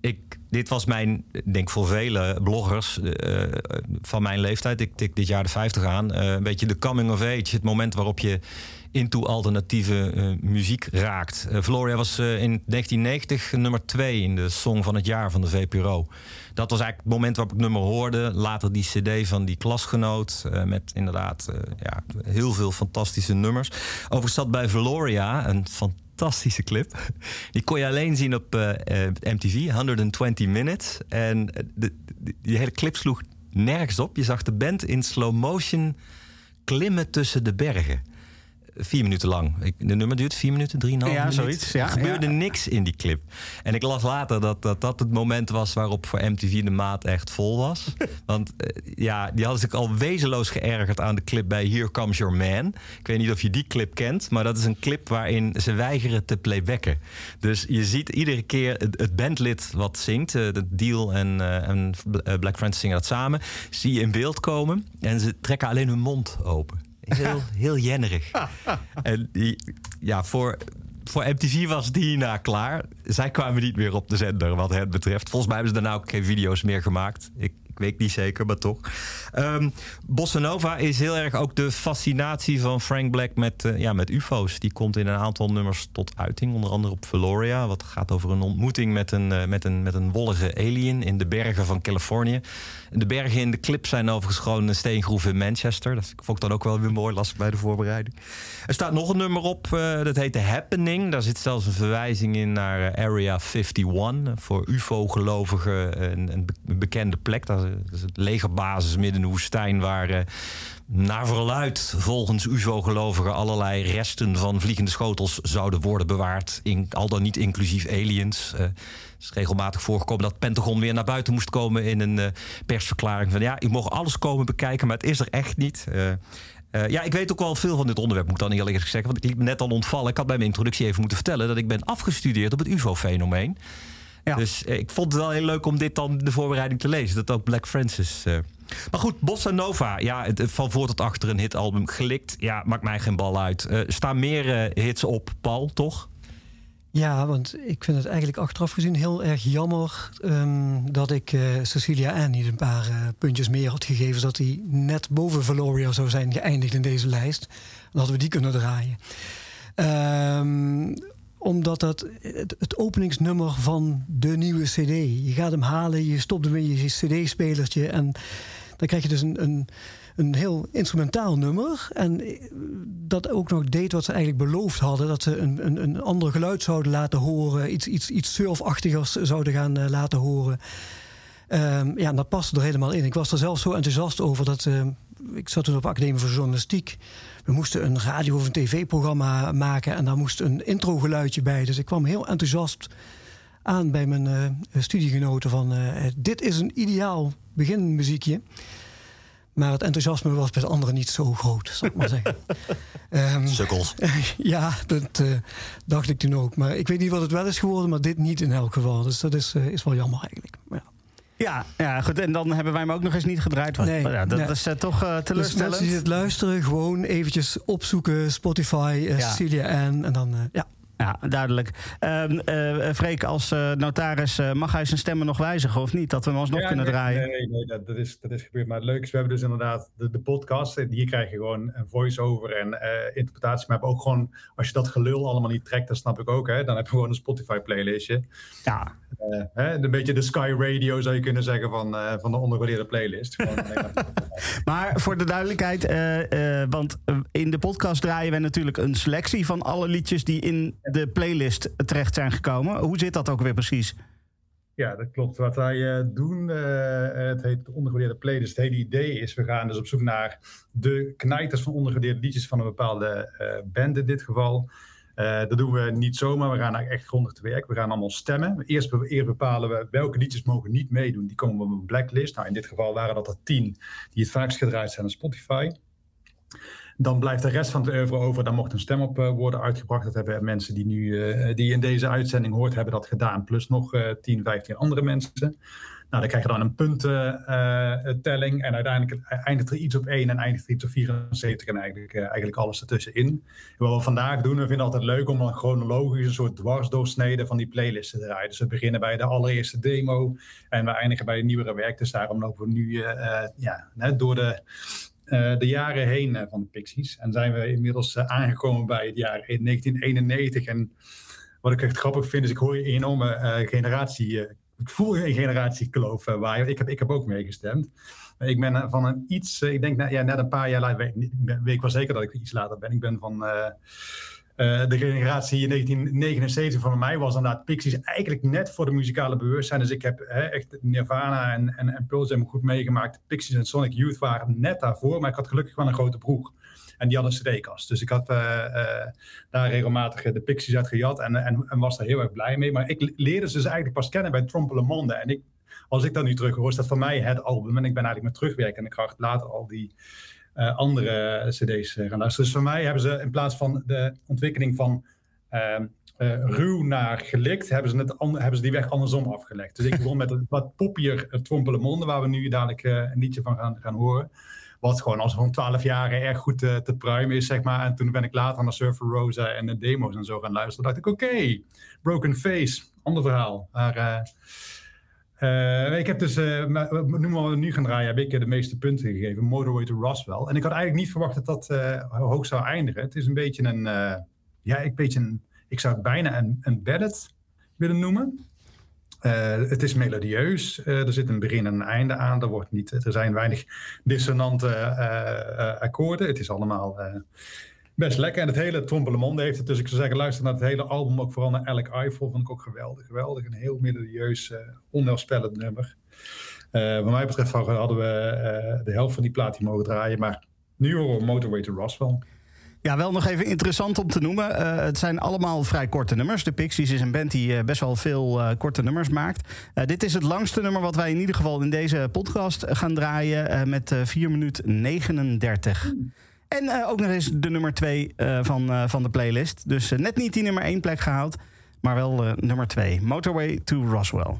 ik, dit was mijn, denk voor vele bloggers uh, van mijn leeftijd, ik tik dit jaar de 50 aan, uh, een beetje de coming of age. Het moment waarop je into alternatieve uh, muziek raakt. Floria was in 1990 nummer 2 in de song van het jaar van de VPRO. Dat was eigenlijk het moment waarop ik nummer hoorde. Later die cd van die klasgenoot met inderdaad ja, heel veel fantastische nummers. Overigens zat bij Valoria een fantastische fantastische clip. Die kon je alleen zien op uh, MTV, 120 Minutes. En de, de, die hele clip sloeg nergens op. Je zag de band in slow motion klimmen tussen de bergen vier minuten lang. De nummer duurt vier minuten, drieënhalf ja, minuten. Zoiets, ja, er gebeurde ja. niks in die clip. En ik las later dat, dat dat het moment was waarop voor MTV de maat echt vol was. Want uh, ja, die hadden zich al wezenloos geërgerd aan de clip bij Here Comes Your Man. Ik weet niet of je die clip kent, maar dat is een clip waarin ze weigeren te playbacken. Dus je ziet iedere keer het, het bandlid wat zingt, uh, Deal en, uh, en Black Friends zingen dat samen, zie je in beeld komen en ze trekken alleen hun mond open. Heel, heel jennerig. en die, ja, voor, voor MTV was Dina klaar. Zij kwamen niet meer op de zender wat het betreft. Volgens mij hebben ze daarna ook geen video's meer gemaakt. Ik, weet niet zeker, maar toch. Um, Bossa Nova is heel erg ook de fascinatie van Frank Black met, uh, ja, met UFO's. Die komt in een aantal nummers tot uiting. Onder andere op Valoria. Wat gaat over een ontmoeting met een, uh, met een, met een wollige alien in de bergen van Californië. De bergen in de clip zijn overigens gewoon een steengroef in Manchester. Dat vond ik dan ook wel weer mooi, las ik bij de voorbereiding. Er staat nog een nummer op, uh, dat heet The Happening. Daar zit zelfs een verwijzing in naar Area 51. Voor UFO-gelovigen een, een, bekende plek. Dat is een legerbasis midden in de woestijn... waar uh, naar verluid volgens UFO-gelovigen... allerlei resten van vliegende schotels zouden worden bewaard. In, al dan niet inclusief aliens... Uh, het is regelmatig voorgekomen dat Pentagon weer naar buiten moest komen in een persverklaring van ja, ik mocht alles komen bekijken, maar het is er echt niet. Ja, ik weet ook wel veel van dit onderwerp, moet ik dan eerlijk zeggen. Want ik liet me net al ontvallen. Ik had bij mijn introductie even moeten vertellen dat ik ben afgestudeerd op het UFO-fenomeen. Ja. Dus ik vond het wel heel leuk om dit dan de voorbereiding te lezen. Dat ook Black Francis. Maar goed, Bossa Nova. Ja, het, van voor tot achter een hitalbum gelikt. Ja, maakt mij geen bal uit. Er staan meer hits op, Paul, toch? Ja, want ik vind het eigenlijk achteraf gezien heel erg jammer um, dat ik uh, Cecilia Ann niet een paar uh, puntjes meer had gegeven, zodat hij net boven Valoria zou zijn geëindigd in deze lijst. Dan hadden we die kunnen draaien. Um, omdat dat het, openingsnummer van de nieuwe CD. Je gaat hem halen, je stopt hem in je CD-spelertje en dan krijg je dus een, een een heel instrumentaal nummer. En dat ook nog deed wat ze eigenlijk beloofd hadden. Dat ze een, een, een ander geluid zouden laten horen. Iets, iets, iets surfachtigers zouden gaan uh, laten horen. Um, ja, en dat paste er helemaal in. Ik was er zelf zo enthousiast over dat... Uh, ik zat toen op Academie voor Journalistiek. We moesten een radio- of een tv-programma maken... en daar moest een introgeluidje bij. Dus ik kwam heel enthousiast aan bij mijn uh, studiegenoten van... dit is een ideaal beginmuziekje. Maar het enthousiasme was bij de anderen niet zo groot, zal ik maar zeggen. um, Sukkels. ja, dat uh, dacht ik toen ook. Maar ik weet niet wat het wel is geworden, maar dit niet in elk geval. Dus dat is, is wel jammer eigenlijk. Ja. Ja, ja, goed. En dan hebben wij hem ook nog eens niet gedraaid. Nee, ja, dat nee. is uh, toch uh, teleurstellend. Dus mensen die het luisteren, gewoon eventjes opzoeken. Spotify, uh, ja. Cecilia N. En dan, ja. Ja, duidelijk. Uh, Freek, als uh, notaris mag hij zijn stemmen nog wijzigen of niet? Dat we hem alsnog ja, kunnen nee, draaien? Nee, nee dat, dat, is, dat is gebeurd. Maar het leuke is, we hebben dus inderdaad de, de podcast. Hier krijg je gewoon een voice-over en interpretatie. Maar ook gewoon, als je dat gelul allemaal niet trekt, dat snap ik ook. Hè, dan heb je gewoon een Spotify-playlistje. Ja. Hè, een beetje de Sky Radio zou je kunnen zeggen van, van de ondergewaardeerde playlist. Maar voor de duidelijkheid, want in de podcast draaien we natuurlijk een selectie van alle liedjes die in de playlist terecht zijn gekomen. Hoe zit dat ook weer precies? Ja, dat klopt. Wat wij doen, het heet de ondergewaardeerde playlist. Het hele idee is, we gaan dus op zoek naar de knijters van ondergewaardeerde liedjes van een bepaalde band in dit geval. Eh, dat doen we niet zomaar. We gaan echt grondig te werk. We gaan allemaal stemmen. Eerst, be- eerst bepalen we welke liedjes mogen niet meedoen. Die komen op een blacklist. Nou, in dit geval waren dat er tien die het vaakst gedraaid zijn op Spotify. Dan blijft de rest van het oeuvre over. Daar mocht een stem op eh, worden uitgebracht. Dat hebben mensen die nu eh, die in deze uitzending hoort, hebben dat gedaan. Plus nog eh 10, 15 andere mensen. Nou, dan krijg je dan een puntentelling. en uiteindelijk eindigt er iets op 1 en eindigt er iets op 74. En eigenlijk, eh, eigenlijk alles ertussenin. En wat we vandaag doen, we vinden het altijd leuk om een chronologische soort dwarsdoorsnede van die playlist te draaien. Dus we beginnen bij de allereerste demo en we eindigen bij de nieuwere werk. Dus daarom lopen we nu eh, eh, ja, door de, de jaren heen van de Pixies. En zijn we inmiddels aangekomen bij het jaar 1991. En wat ik echt grappig vind, is ik hoor een enorme generatie. Ik voel een generatiekloof uh, waar ik heb, ik heb ook meegestemd. Ik ben eh, van een iets, eh, ik denk net, ja, net een paar jaar later, weet, ik wel zeker dat ik iets later ben. Ik ben van eh, eh, de generatie in 1979 van mij was inderdaad Pixies eigenlijk net voor de muzikale bewustzijn. Dus ik heb echt Nirvana en, en, en Pearl Jam goed meegemaakt. Pixies en Sonic Youth waren net daarvoor, maar ik had gelukkig wel een grote broer. En die had een cd-kast. Dus ik had eh, eh, daar regelmatig eh, de Pixies uit gejat en, en, en was daar heel erg blij mee. Maar ik leerde ze dus eigenlijk pas kennen bij Trompe Le Monde. En ik, als ik dat nu terug hoor, is dat voor mij het album. En ik ben eigenlijk met terugwerkende kracht later al die andere cd's gaan. Dus voor mij hebben ze in plaats van de ontwikkeling van eh, ruw naar gelikt, hebben ze, an- hebben ze die weg andersom afgelegd. Dus ik begon met een wat poppier uh, Trompe Le Monde, waar we nu dadelijk een liedje van gaan, gaan horen. Wat gewoon als van 12 jaar erg goed te pruimen is, zeg maar. En toen ben ik later naar Surfer Rosa en de demo's en zo gaan luisteren. dacht ik, oké, Broken Face, ander verhaal. Maar eh, eh, ik heb dus, maar, eh, noem maar nu gaan draaien, heb ik de meeste punten gegeven. Motorway to Roswell. En ik had eigenlijk niet verwacht dat dat hoog zou eindigen. Het is een beetje een, ja, een beetje een, ik zou het bijna een, een willen noemen. Eh, het is melodieus. Eh, er zit een begin en een einde aan. Er, wordt niet, er zijn weinig dissonante eh, akkoorden. Het is allemaal best lekker. En het hele Trompe Le Monde heeft het. Dus ik zou zeggen, luister naar het hele album. Ook vooral naar Alec Eiffel. Vond ik ook geweldig. Geweldig. Een heel melodieus, onheilspellend nummer. Wat mij betreft hadden we de helft van die plaat die mogen draaien. Maar nu horen we Motorway to Roswell. Ja, wel nog even interessant om te noemen. Eh, het zijn allemaal vrij korte nummers. De Pixies is een band die eh, best wel veel eh, korte nummers maakt. Dit is het langste nummer wat wij in ieder geval in deze podcast gaan draaien. met eh 4 minuten 39. En ook nog eens de nummer 2 van, van de playlist. Dus net niet die nummer 1 plek gehaald. Maar wel nummer 2. Motorway to Roswell.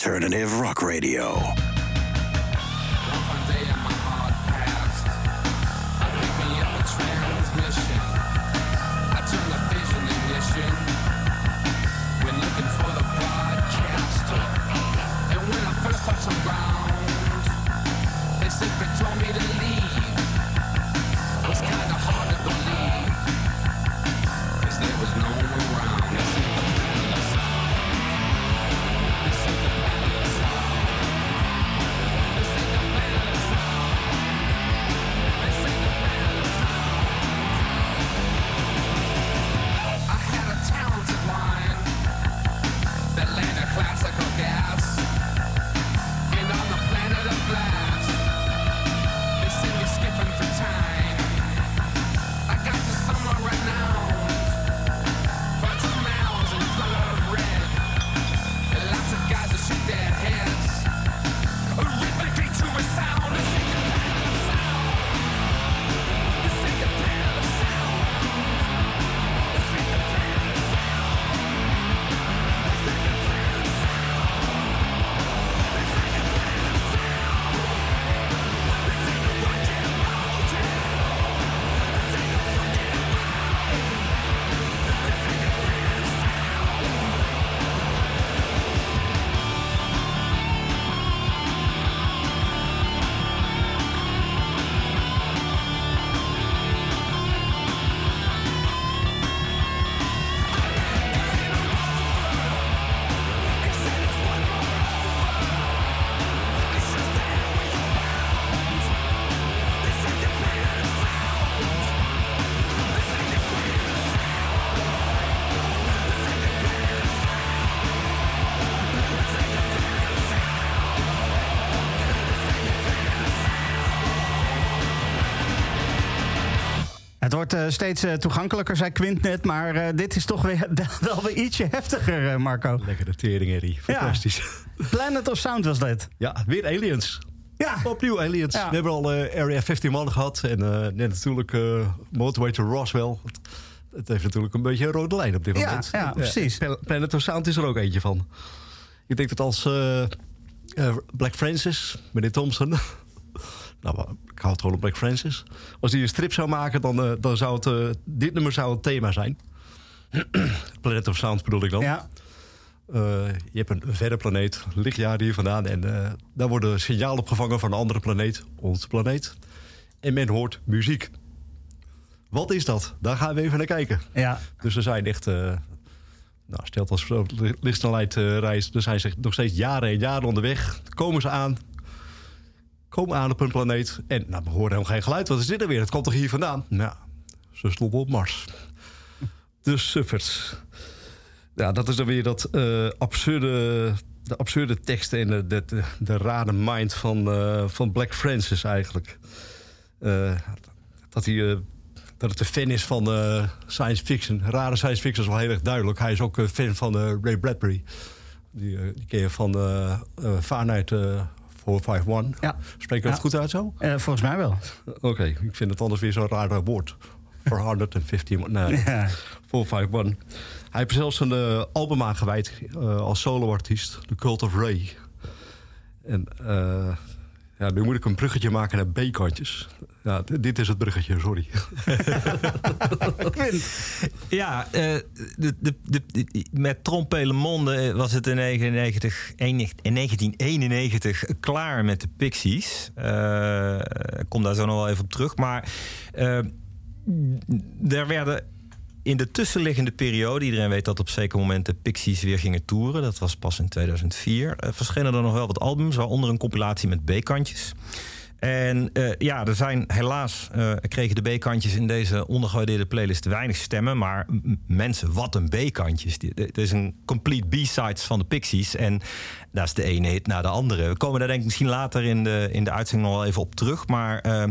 Alternative Rock Radio. Het wordt eh, steeds eh, toegankelijker, zei Quint net. Maar eh, dit is toch weer, wel weer ietsje heftiger, Marco. Lekkere tering, Harry. Fantastisch. Planet of Sound was dat. Ja, weer aliens. Ja, Opnieuw aliens. Ja. We hebben al Area 51 gehad. En net natuurlijk Motorway to Roswell. Het, heeft natuurlijk een beetje een rode lijn op dit Ja, moment. ja, precies. Pla- Planet of Sound is er ook eentje van. Ik denk dat als Black Francis, meneer Thompson... nou, ik hou het gewoon op Black Francis. Als hij een strip zou maken, dan, eh, dan zou het... eh, dit nummer zou het thema zijn. Planet of Sound bedoel ik dan. ja. Eh, je hebt een verre planeet, lichtjaren hier vandaan. En eh, daar worden signalen opgevangen van een andere planeet, onze planeet. En men hoort muziek. Wat is dat? Daar gaan we even naar kijken. ja. Dus er zijn echt... nou, stelt als lichtsnelheid eh reis... er zijn ze nog steeds jaren en jaren onderweg. Komen ze aan. Komen aan op een planeet. En nou, we horen helemaal geen geluid. Wat is dit er weer? Het komt toch hier vandaan? Nou, ze sloegen op Mars. De suffers. Ja, dat is dan weer dat eh, absurde, de absurde teksten en de, de, de, rare mind van, eh, van Black Francis eigenlijk. Eh, dat, hij, eh, dat het een fan is van eh, science fiction. Rare science fiction is wel heel erg duidelijk. Hij is ook een fan van eh, Ray Bradbury. Die, eh, die ken je van eh eh, Fahrenheit eh 451. Ja. Spreek dat Ja. goed uit zo? Eh, volgens mij wel. Oké, ik vind het anders weer zo'n raar woord. 415, nee, Ja. 451. Hij heeft zelfs een eh, album aangeweid eh, als soloartiest, The Cult of Ray. En eh, ja, nu moet ik een bruggetje maken naar B-kantjes. Ja, dit is het bruggetje, sorry. Ja, eh, de, de, de, met Trompele Monde was het in, 99, enig- in 1991 klaar met de Pixies. Eh, ik kom daar zo nog wel even op terug. Maar eh, er werden in de tussenliggende periode... iedereen weet dat op zeker moment de Pixies weer gingen toeren. Dat was pas in 2004. eh, verschenen er nog wel wat albums, waaronder een compilatie met B-kantjes. En eh, ja, er zijn helaas eh, kregen de B-kantjes in deze ondergewaardeerde playlist weinig stemmen. Maar mensen, wat een B-kantjes. Het is een complete B-sides van de Pixies. En daar is de ene hit na de andere. We komen daar denk ik misschien later in de, in de uitzending nog wel even op terug. Maar eh,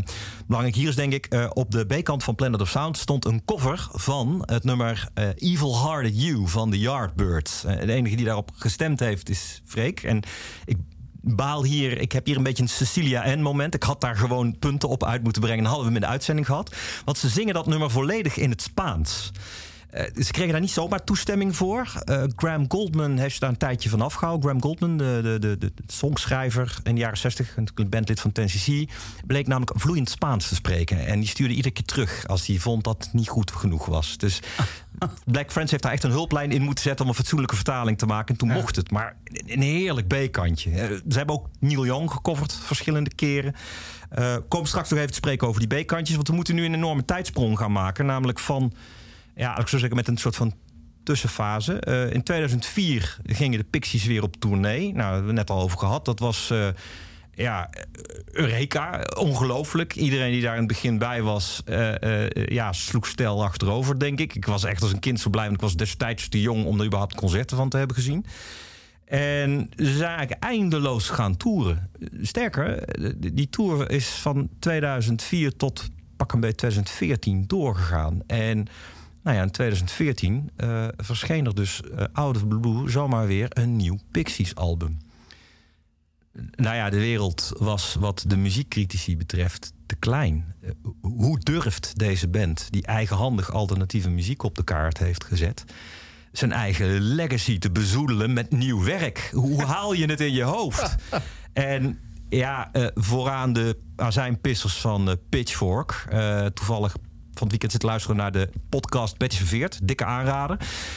belangrijk hier is denk ik, op de B-kant van Planet of Sound stond een cover van het nummer Evil Hearted You van The Yardbirds. De enige die daarop gestemd heeft is Freek. En ik baal hier. Ik heb hier een beetje een Cecilia N moment. Ik had daar gewoon punten op uit moeten brengen. En hadden we in de uitzending gehad. Want ze zingen dat nummer volledig in het Spaans. Eh, ze kregen daar niet zomaar toestemming voor. Eh, Graham Goldman heeft daar een tijdje van afgehouden. Graham Goldman, de, de, de, de songschrijver in de jaren 60, een bandlid van Tennessee, bleek namelijk vloeiend Spaans te spreken. En die stuurde iedere keer terug als hij vond dat het niet goed genoeg was. Dus Black Friends heeft daar echt een hulplijn in moeten zetten om een fatsoenlijke vertaling te maken. En toen mocht het. Maar een heerlijk B-kantje. Eh, Ze hebben ook Neil Young gecoverd verschillende keren. Eh kom straks nog even te spreken over die B-kantjes. Want we moeten nu een enorme tijdsprong gaan maken. Namelijk van, ja, ik zou zeggen, met een soort van tussenfase. Eh, in 2004 gingen de Pixies weer op tournee. Nou, daar hebben we het net al over gehad. Dat was. Ja, Eureka, ongelooflijk. Iedereen die daar in het begin bij was, eh, eh, ja, sloeg stel achterover, denk ik. Ik was echt als een kind zo blij, want ik was destijds te jong om er überhaupt concerten van te hebben gezien. En ze zijn eigenlijk eindeloos gaan toeren. Sterker, die die tour is van 2004 tot pak een beetje 2014 doorgegaan. En nou ja, in 2014 eh, verscheen er dus eh, out of blue zomaar weer een nieuw Pixies-album. Nou ja, de wereld was wat de muziekcritici betreft te klein. Eh, Hoe durft deze band, die eigenhandig alternatieve muziek op de kaart heeft gezet, zijn eigen legacy te bezoedelen met nieuw werk? Hoe haal je het in je hoofd? En ja, eh, vooraan de azijnpissers van eh, Pitchfork. Toevallig van het weekend zit luisteren naar de podcast Betje. Dikke aanrader.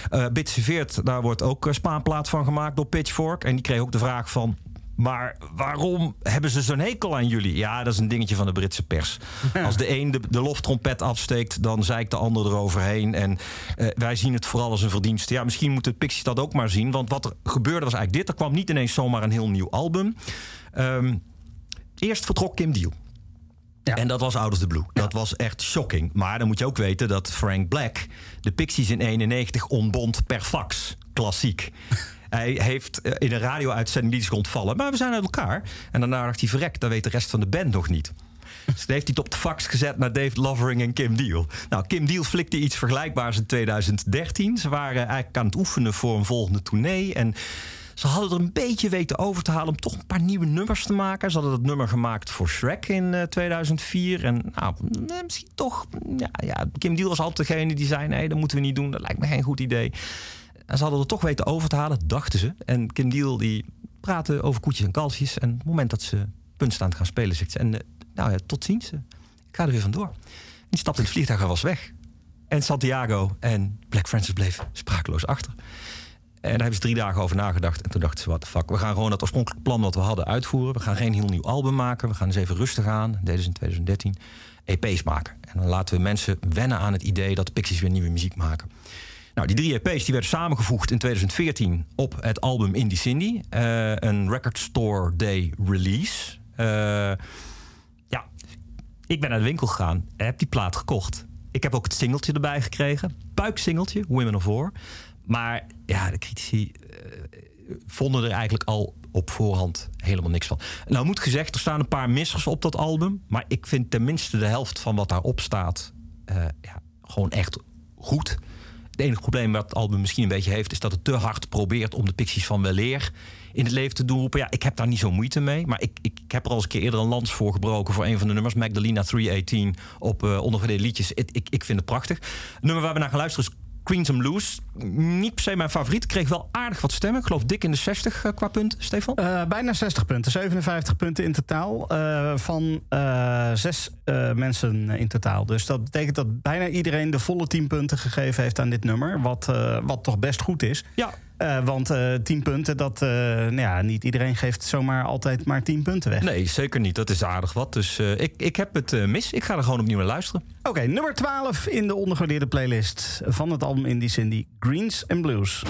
Eh Betje daar wordt ook spaanplaat van gemaakt door Pitchfork. En die kreeg ook de vraag van... Maar waarom hebben ze zo'n hekel aan jullie? Ja, dat is een dingetje van de Britse pers. Als de een de, de loftrompet afsteekt, dan zeikt de ander eroverheen. En eh, wij zien het vooral als een verdienste. Ja, misschien moeten de Pixies dat ook maar zien. Want wat er gebeurde was eigenlijk dit. Er kwam niet ineens zomaar een heel nieuw album. Ehm, eerst vertrok Kim Deal. Ja. En dat was out of the blue. Dat was echt shocking. Maar dan moet je ook weten dat Frank Black de Pixies in 91 ontbond per fax. Klassiek. Hij heeft eh, in een radio-uitzending liedjes ontvallen. Maar we zijn uit elkaar. En daarna dacht hij, verrek, dat weet de rest van de band nog niet. Dus heeft hij het op de fax gezet naar Dave Lovering en Kim Deal. Nou, Kim Deal flikte iets vergelijkbaars in 2013. Ze waren eigenlijk aan het oefenen voor een volgende tournee. En ze hadden er een beetje weten over te halen om toch een paar nieuwe nummers te maken. Ze hadden dat nummer gemaakt voor Shrek in eh, 2004. En nou, eh, misschien toch... Ja, ja, Kim Deal was altijd degene die zei... nee, dat moeten we niet doen, dat lijkt me geen goed idee. En ze hadden er toch weten over te halen, dachten ze. En Kim Deal die praatte over koetjes en kalfjes. En op het moment dat ze punt staan te gaan spelen, zegt ze... En, eh, nou ja, tot ziens. eh, Ik ga er weer vandoor. En die stapte in het vliegtuig en was weg. En Santiago en Black Francis bleef sprakeloos achter. En daar hebben ze drie dagen over nagedacht. En toen dachten ze, wat de fuck, we gaan gewoon dat oorspronkelijke plan wat we hadden uitvoeren. We gaan geen heel nieuw album maken. We gaan eens even rustig aan. Dat deden ze in 2013. EP's maken. En dan laten we mensen wennen aan het idee dat Pixies weer nieuwe muziek maken. Nou, die drie EP's die werden samengevoegd in 2014 op het album Indie Cindy. Eh, een Record Store Day release. Eh, ja, ik ben naar de winkel gegaan en heb die plaat gekocht. Ik heb ook het singeltje erbij gekregen. Buiksingeltje, Women of War. Maar ja, de critici eh, vonden er eigenlijk al op voorhand helemaal niks van. Nou moet gezegd, er staan een paar missers op dat album. Maar ik vind tenminste de helft van wat daarop staat... ja, gewoon echt goed. Het enige probleem wat het album misschien een beetje heeft... is dat het te hard probeert om de Pixies van weleer in het leven te doen roepen. Ja, ik heb daar niet zo moeite mee. Maar ik, ik, heb er al eens een keer eerder een lans voor gebroken... voor een van de nummers, Magdalena 318... op uh, liedjes. Ik, ik, ik vind het prachtig. Het nummer waar we naar gaan luisteren is Queens and Blues. Niet per se mijn favoriet. Kreeg wel aardig wat stemmen. Ik geloof dik in de 60 uh, qua punten, Stefan. Uh, bijna 60 punten. 57 punten in totaal. Uh, van uh, zes mensen in totaal. Dus dat betekent dat bijna iedereen de volle 10 punten gegeven heeft aan dit nummer. Wat, wat toch best goed is. Ja. Uh, want uh, 10 punten, dat, uh, nou ja, niet iedereen geeft zomaar altijd maar 10 punten weg. Nee, zeker niet. Dat is aardig wat. Dus ik, ik heb het mis. Ik ga er gewoon opnieuw naar luisteren. Oké, okay, nummer 12 in de ondergewaardeerde playlist van het album Indie Cindy, Greens and Blues.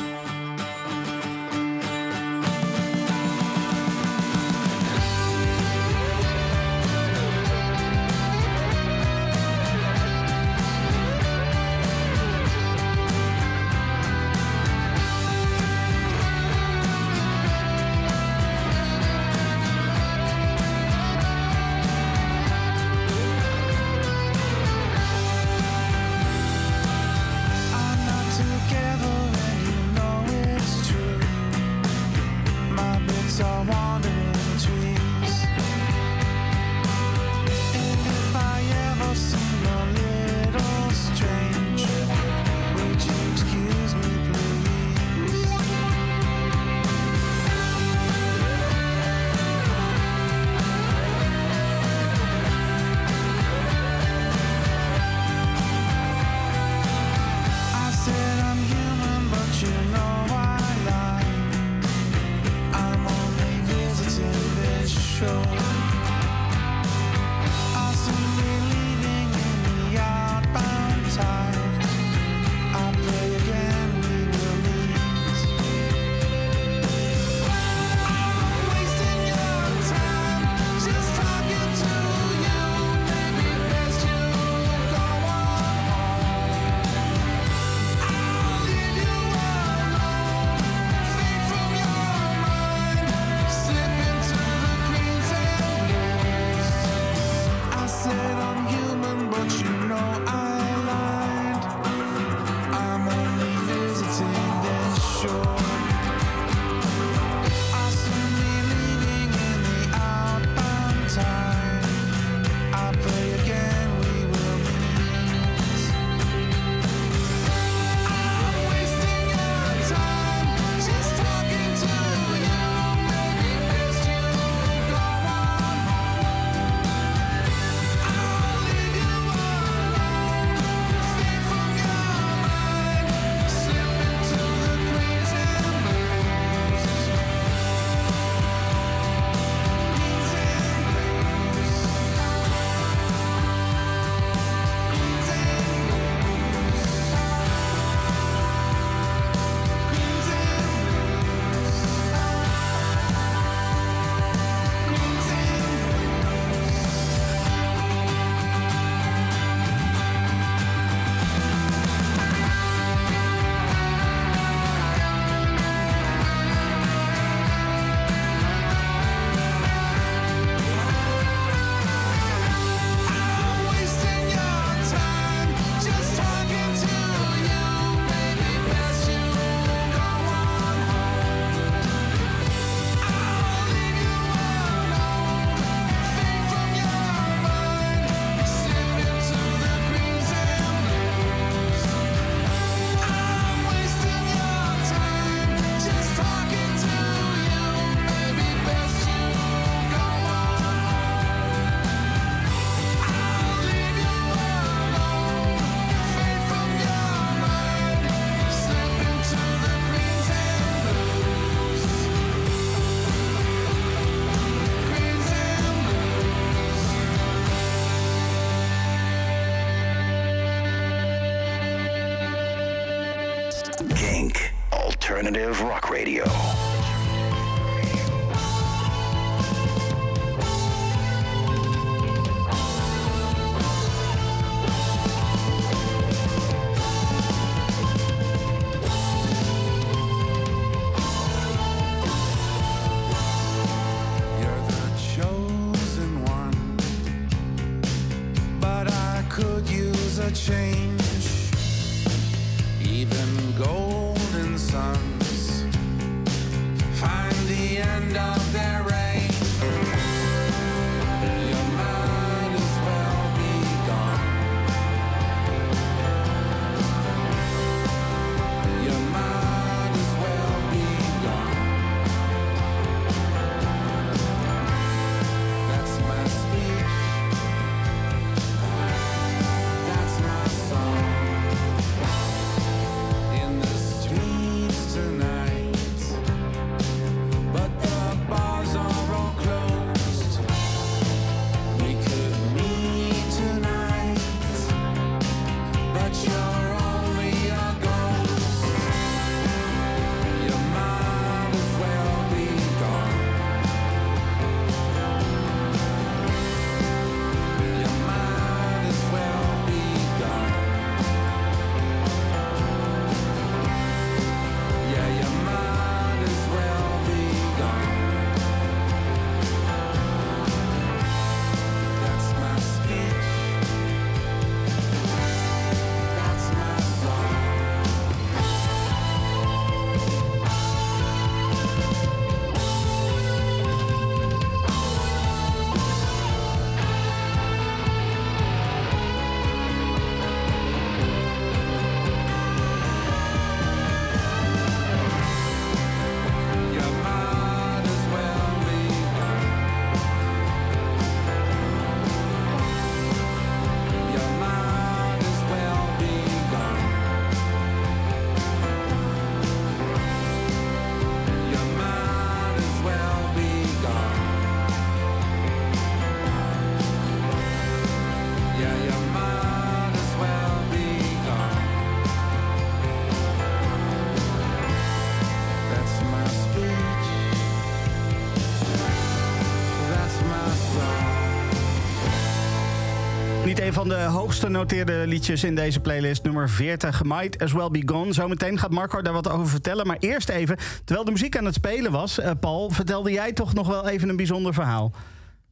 Van de hoogste noteerde liedjes in deze playlist, nummer 40, Might As Well Be Gone. Zometeen gaat Marco daar wat over vertellen. Maar eerst even, terwijl de muziek aan het spelen was, eh, Paul, vertelde jij toch nog wel even een bijzonder verhaal.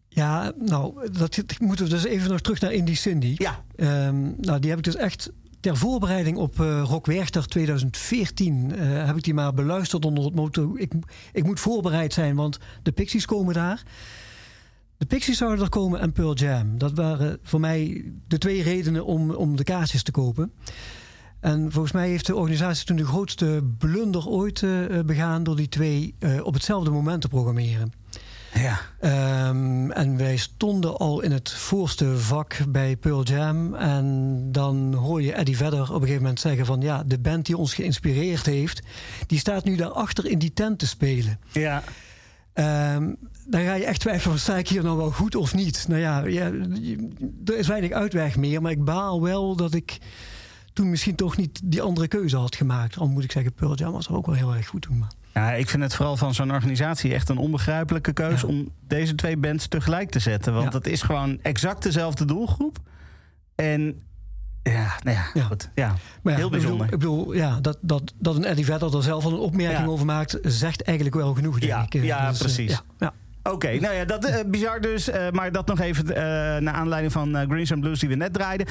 Ja, nou, dat moeten we dus even nog terug naar Indie Cindy. Ja. Ehm, nou, die heb ik dus echt ter voorbereiding op eh Rock Werchter 2014... eh, heb ik die maar beluisterd onder het motto... Ik, ik moet voorbereid zijn, want de Pixies komen daar. De Pixies zouden er komen en Pearl Jam. Dat waren voor mij de twee redenen om, om de kaartjes te kopen. En volgens mij heeft de organisatie toen de grootste blunder ooit eh, begaan... door die twee eh, op hetzelfde moment te programmeren. Ja. Ehm, en wij stonden al in het voorste vak bij Pearl Jam. En dan hoor je Eddie Vedder op een gegeven moment zeggen van... ja, de band die ons geïnspireerd heeft... die staat nu daarachter in die tent te spelen. Ja. Ehm, dan ga je echt twijfelen, sta ik hier nou wel goed of niet? Nou ja, ja, er is weinig uitweg meer. Maar ik baal wel dat ik toen misschien toch niet die andere keuze had gemaakt. Al moet ik zeggen, Pearl Jam was er ook wel heel erg goed toen. Maar. Ja, ik vind het vooral van zo'n organisatie echt een onbegrijpelijke keuze Ja. om deze twee bands tegelijk te zetten. Want Ja. het is gewoon exact dezelfde doelgroep. En ja, nou ja, Ja. goed. Ja, Maar ja, heel ik bedoel- bijzonder. Ik bedoel, ja, dat, dat, dat een Eddie Vedder er zelf al een opmerking over maakt, zegt eigenlijk wel genoeg, denk Ja, ik. Eh, ja, dus, eh, precies. ja, Oké, nou ja, dat eh, bizar dus. eh, maar dat nog even eh naar aanleiding van Greens and Blues die we net draaiden.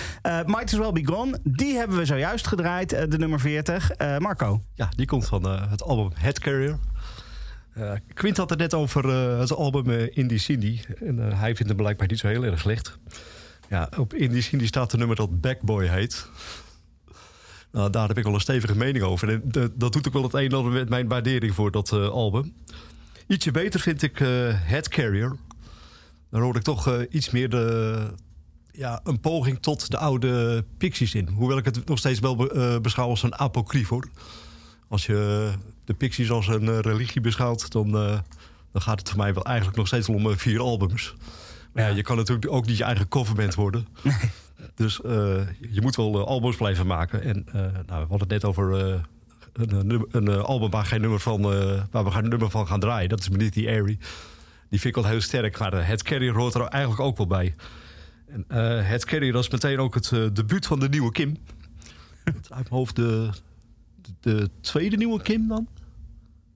Might As Well Be Gone, die hebben we zojuist gedraaid, de nummer 40. Eh, Marco. Ja, die komt van het album Head Carrier. Quint had het net over het album Indie Cindy. En hij vindt het blijkbaar niet zo heel erg slecht. Ja, op Indie Cindy staat een nummer dat Backboy heet. Nou, daar heb ik wel een stevige mening over. En de- dat doet ook wel het een en ander met mijn waardering voor dat album. Ietsje beter vind ik eh Head Carrier. Daar hoor ik toch eh, iets meer de, ja, een poging tot de oude Pixies in. Hoewel ik het nog steeds wel be- eh, beschouw als een apocrief hoor. Als je de Pixies als een religie beschouwt, dan, dan gaat het voor mij wel eigenlijk nog steeds om vier albums. Maar ja. je kan natuurlijk ook niet je eigen coverband worden. Dus je moet wel albums blijven maken. En eh, nou, we hadden het net over een, een, eh, album waar, geen nummer van, eh, waar we geen nummer van gaan draaien. Dat is Beneath the Airy. Die vind ik wel heel sterk. Maar uh, Het Carrier hoort er eigenlijk ook wel bij. En, eh, Het Carrier was meteen ook het eh, debuut van de nieuwe Kim. Uit mijn hoofd de, de, de tweede nieuwe Kim dan?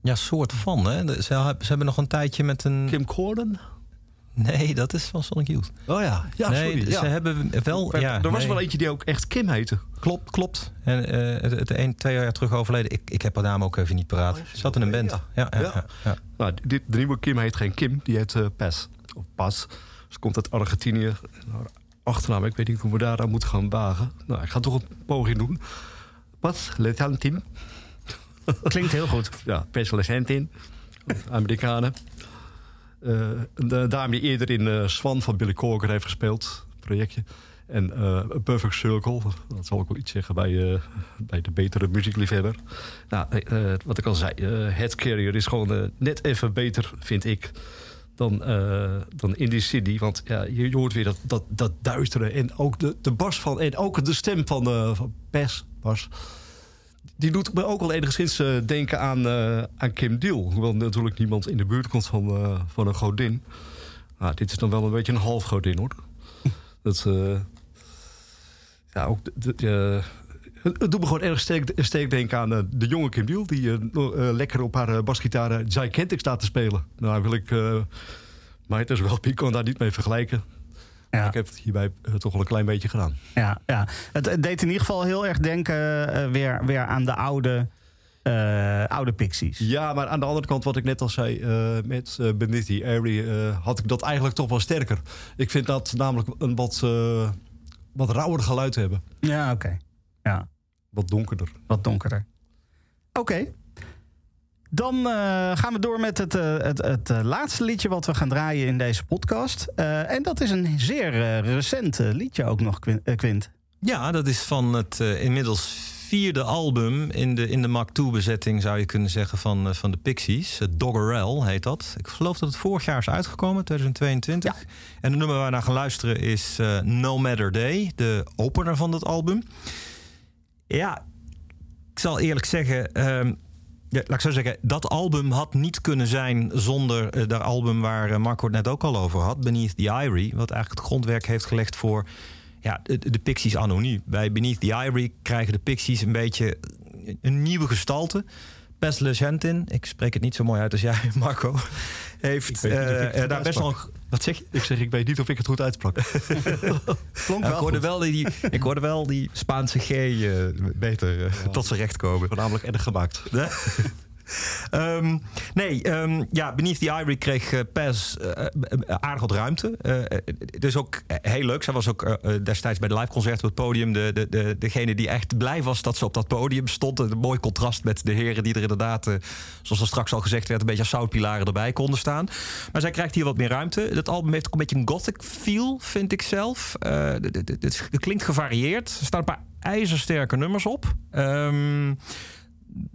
Ja, soort van. Hè? Ze hebben nog een tijdje met een... Kim Corden? Nee, dat is van Sonic Youth. Oh ja, ja nee, sorry. ze ja. hebben wel... er ja, er was nee. wel eentje die ook echt Kim heette. Klopt, klopt. En eh, het, het een, twee jaar terug overleden. Ik, ik heb haar naam ook even niet paraat. Oh, Ze zat in een band. ja. Ja, ja, Ja. ja, ja. Nou, dit, de nieuwe Kim heet geen Kim, die heet eh Pes. Of Pas. Ze komt uit Argentinië. Haar Achternaam, ik weet niet hoe we daar aan moeten gaan wagen. Nou, ik ga toch een poging doen. Pas Letantin. Klinkt heel goed. Ja, Pes Letantin. Amerikanen. Eh, een dame die eerder in eh, Swan van Billy Corgan heeft gespeeld. Projectje. En A Perfect Circle. Dat zal ook wel iets zeggen bij, bij de betere muziekliefhebber. Nou, wat ik al zei. Head Carrier is gewoon net even beter, vind ik. Dan, dan in die city. Want ja, je, hoort weer dat, dat, dat duistere. En ook de, de bas van. En ook de stem van, van Pes. Bas. Die doet me ook wel enigszins eh, denken aan, eh, aan Kim Deal. Hoewel natuurlijk niemand in de buurt komt van, eh, van een godin. Maar dit is dan wel een beetje een half godin hoor. Dat, ja, ook het doet me gewoon erg sterk, sterk denken aan de jonge Kim Deal... die lekker op haar basgitaar uh, Gigantic staat te spelen. Nou wil ik... is wel, kan daar niet mee vergelijken. Ja. Ik heb het hierbij eh, toch wel een klein beetje gedaan. Ja, ja. Het, het deed in ieder geval heel erg denken eh, weer, weer aan de oude, eh, oude Pixies. Ja, maar aan de andere kant, wat ik net al zei met uh, the Airy, had ik dat eigenlijk toch wel sterker. Ik vind dat namelijk een wat, wat rauwer geluid hebben. Ja, oké. Ja, Wat donkerder. wat donkerder. Oké. Dan eh, gaan we door met het, eh, het, het eh, laatste liedje wat we gaan draaien in deze podcast. En dat is een zeer recent liedje ook nog, Quin- Quint. Ja, dat is van het inmiddels vierde album in de, in de Mark II-bezetting, zou je kunnen zeggen, van, van de Pixies. Doggerel heet dat. Ik geloof dat het vorig jaar is uitgekomen, 2022. En de nummer waar we naar gaan luisteren is No Matter Day, de opener van dat album. Ja, ik zal eerlijk zeggen. ehm, ja, laat ik zo zeggen, dat album had niet kunnen zijn zonder eh, dat album waar eh, Marco het net ook al over had, Beneath the Ivory, wat eigenlijk het grondwerk heeft gelegd voor ja, de, de Pixies nu. Bij Beneath the Ivory krijgen de Pixies een beetje een nieuwe gestalte. Pes Legentin, ik spreek het niet zo mooi uit als jij, Marco, heeft eh, daar best wel... een- Wat zeg je? Ik zeg, ik weet niet of ik het goed uitsprak. Klonk Ja, wel ik, hoorde wel die, ik hoorde wel die Spaanse G eh, beter eh, tot zijn recht komen. Voornamelijk erg gemaakt. Ehm, nee, ehm, ja, Beneath the Ivory kreeg eh, Pez eh, eh, aardig wat ruimte. Het is ook heel leuk. Zij was ook destijds bij de liveconcert op het podium... De, de, de, degene die echt blij was dat ze op dat podium stond. Een mooi contrast met de heren die er inderdaad... zoals er straks al gezegd werd... een beetje als zoutpilaren erbij konden staan. Maar zij krijgt hier wat meer ruimte. Het album heeft ook een beetje een gothic feel, vind ik zelf. Het klinkt gevarieerd. Er staan een paar ijzersterke nummers op. Ehm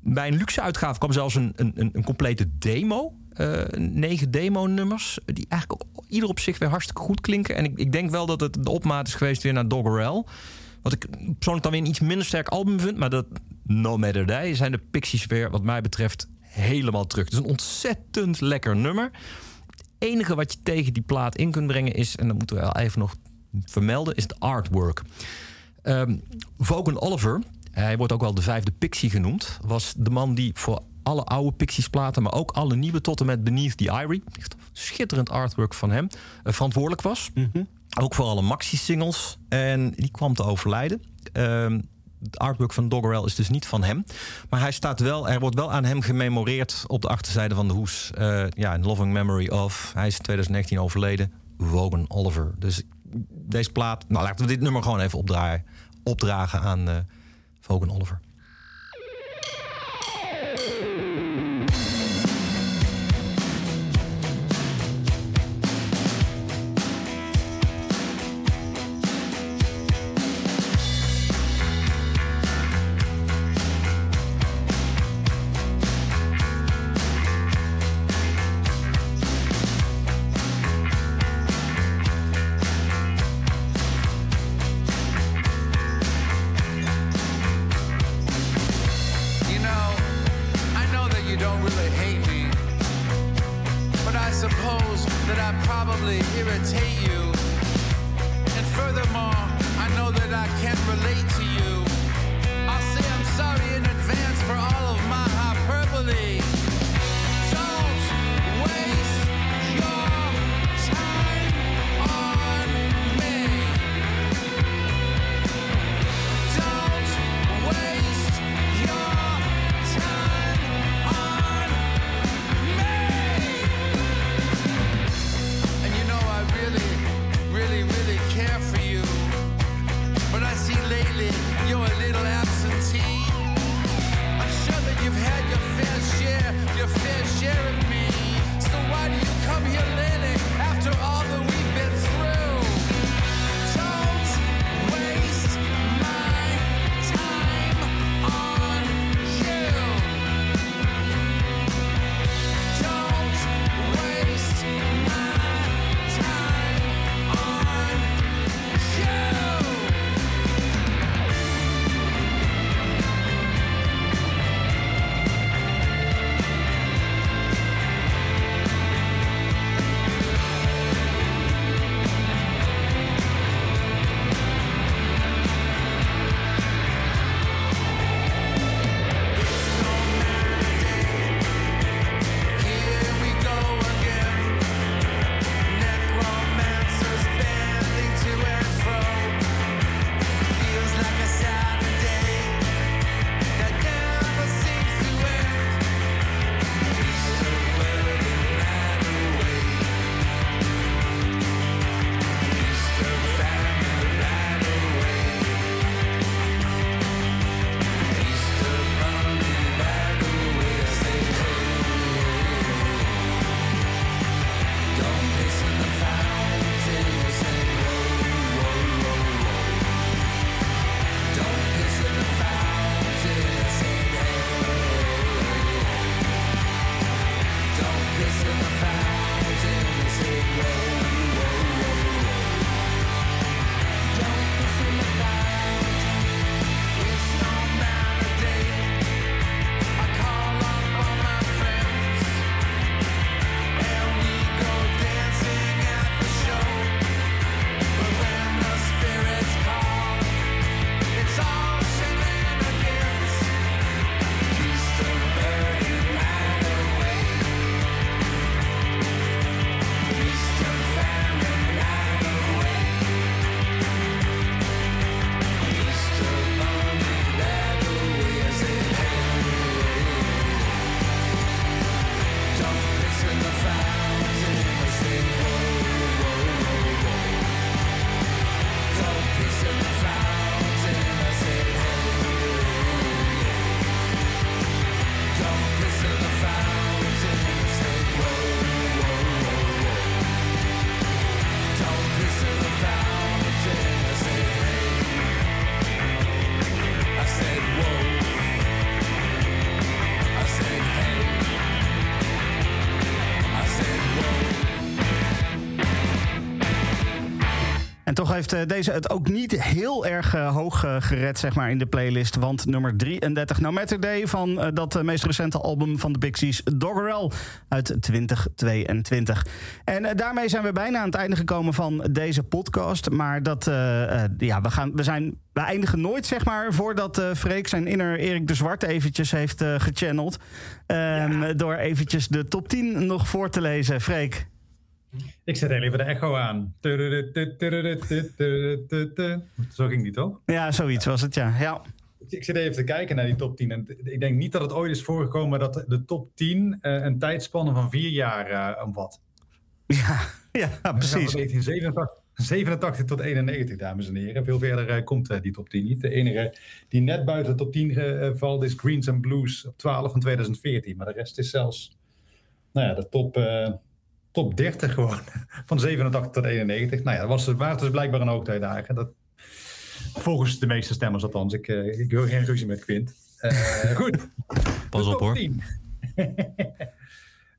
bij een luxe uitgave kwam zelfs een, een, een- complete demo. Eh, negen demo-nummers. Die eigenlijk ieder op zich weer hartstikke goed klinken. En ik, ik denk wel dat het de opmaat is geweest weer naar Doggerel. Wat ik persoonlijk dan weer een iets minder sterk album vind. Maar dat No Matter Day zijn de Pixies weer, wat mij betreft, helemaal terug. Het is een ontzettend lekker nummer. Het enige wat je tegen die plaat in kunt brengen is... en dat moeten we wel even nog vermelden, is het artwork. Ehm Vaughan Oliver, hij wordt ook wel de vijfde Pixie genoemd, was de man die voor alle oude Pixies platen, maar ook alle nieuwe tot en met Beneath the echt schitterend artwork van hem, eh, verantwoordelijk was. Ook voor alle maxi-singles. En die kwam te overlijden. Ehm het artwork van Doggerel is dus niet van hem. Maar hij staat wel, er wordt wel aan hem gememoreerd op de achterzijde van de hoes. Eh, ja, in Loving Memory of. Hij is in 2019 overleden. Wogan Oliver. Dus deze plaat. Nou, laten we dit nummer gewoon even opdraaien, opdragen aan eh Wogan Oliver. Heeft eh, deze het ook niet heel erg eh, hoog eh, gered, zeg maar, in de playlist. Want nummer 33, No Matter Day, van dat meest recente album van de Pixies, Doggerel, uit 2022. En daarmee zijn we bijna aan het einde gekomen van deze podcast. Maar dat, ja, we, gaan, we, zijn, we eindigen nooit, zeg maar, voordat eh Freek zijn inner Erik de Zwart eventjes heeft eh, gechanneld. Ehm, Door eventjes de top 10 nog voor te lezen. Freek. Ik zet heel even de echo aan. Zo ging die toch? Ja, zoiets was het, ja. ja. Ik zit even te kijken naar die top 10. En ik denk niet dat het ooit is voorgekomen dat de top 10 eh, een tijdspanne van vier jaar eh, omvat. Ja, ja precies. 1987 87 tot 91, dames en heren. Veel verder eh, komt die top 10 niet. De enige die net buiten de top 10 eh, valt is Greens and Blues op 12 van 2014. Maar de rest is zelfs nou ja, de top, top 30 gewoon. Van 87 tot 91. Nou ja, dat was, waren dus blijkbaar een hoogtijdagen. Dat, volgens de meeste stemmers althans. Ik, eh, ik wil geen ruzie met Quint. Eh, goed. Pas op hoor. 10.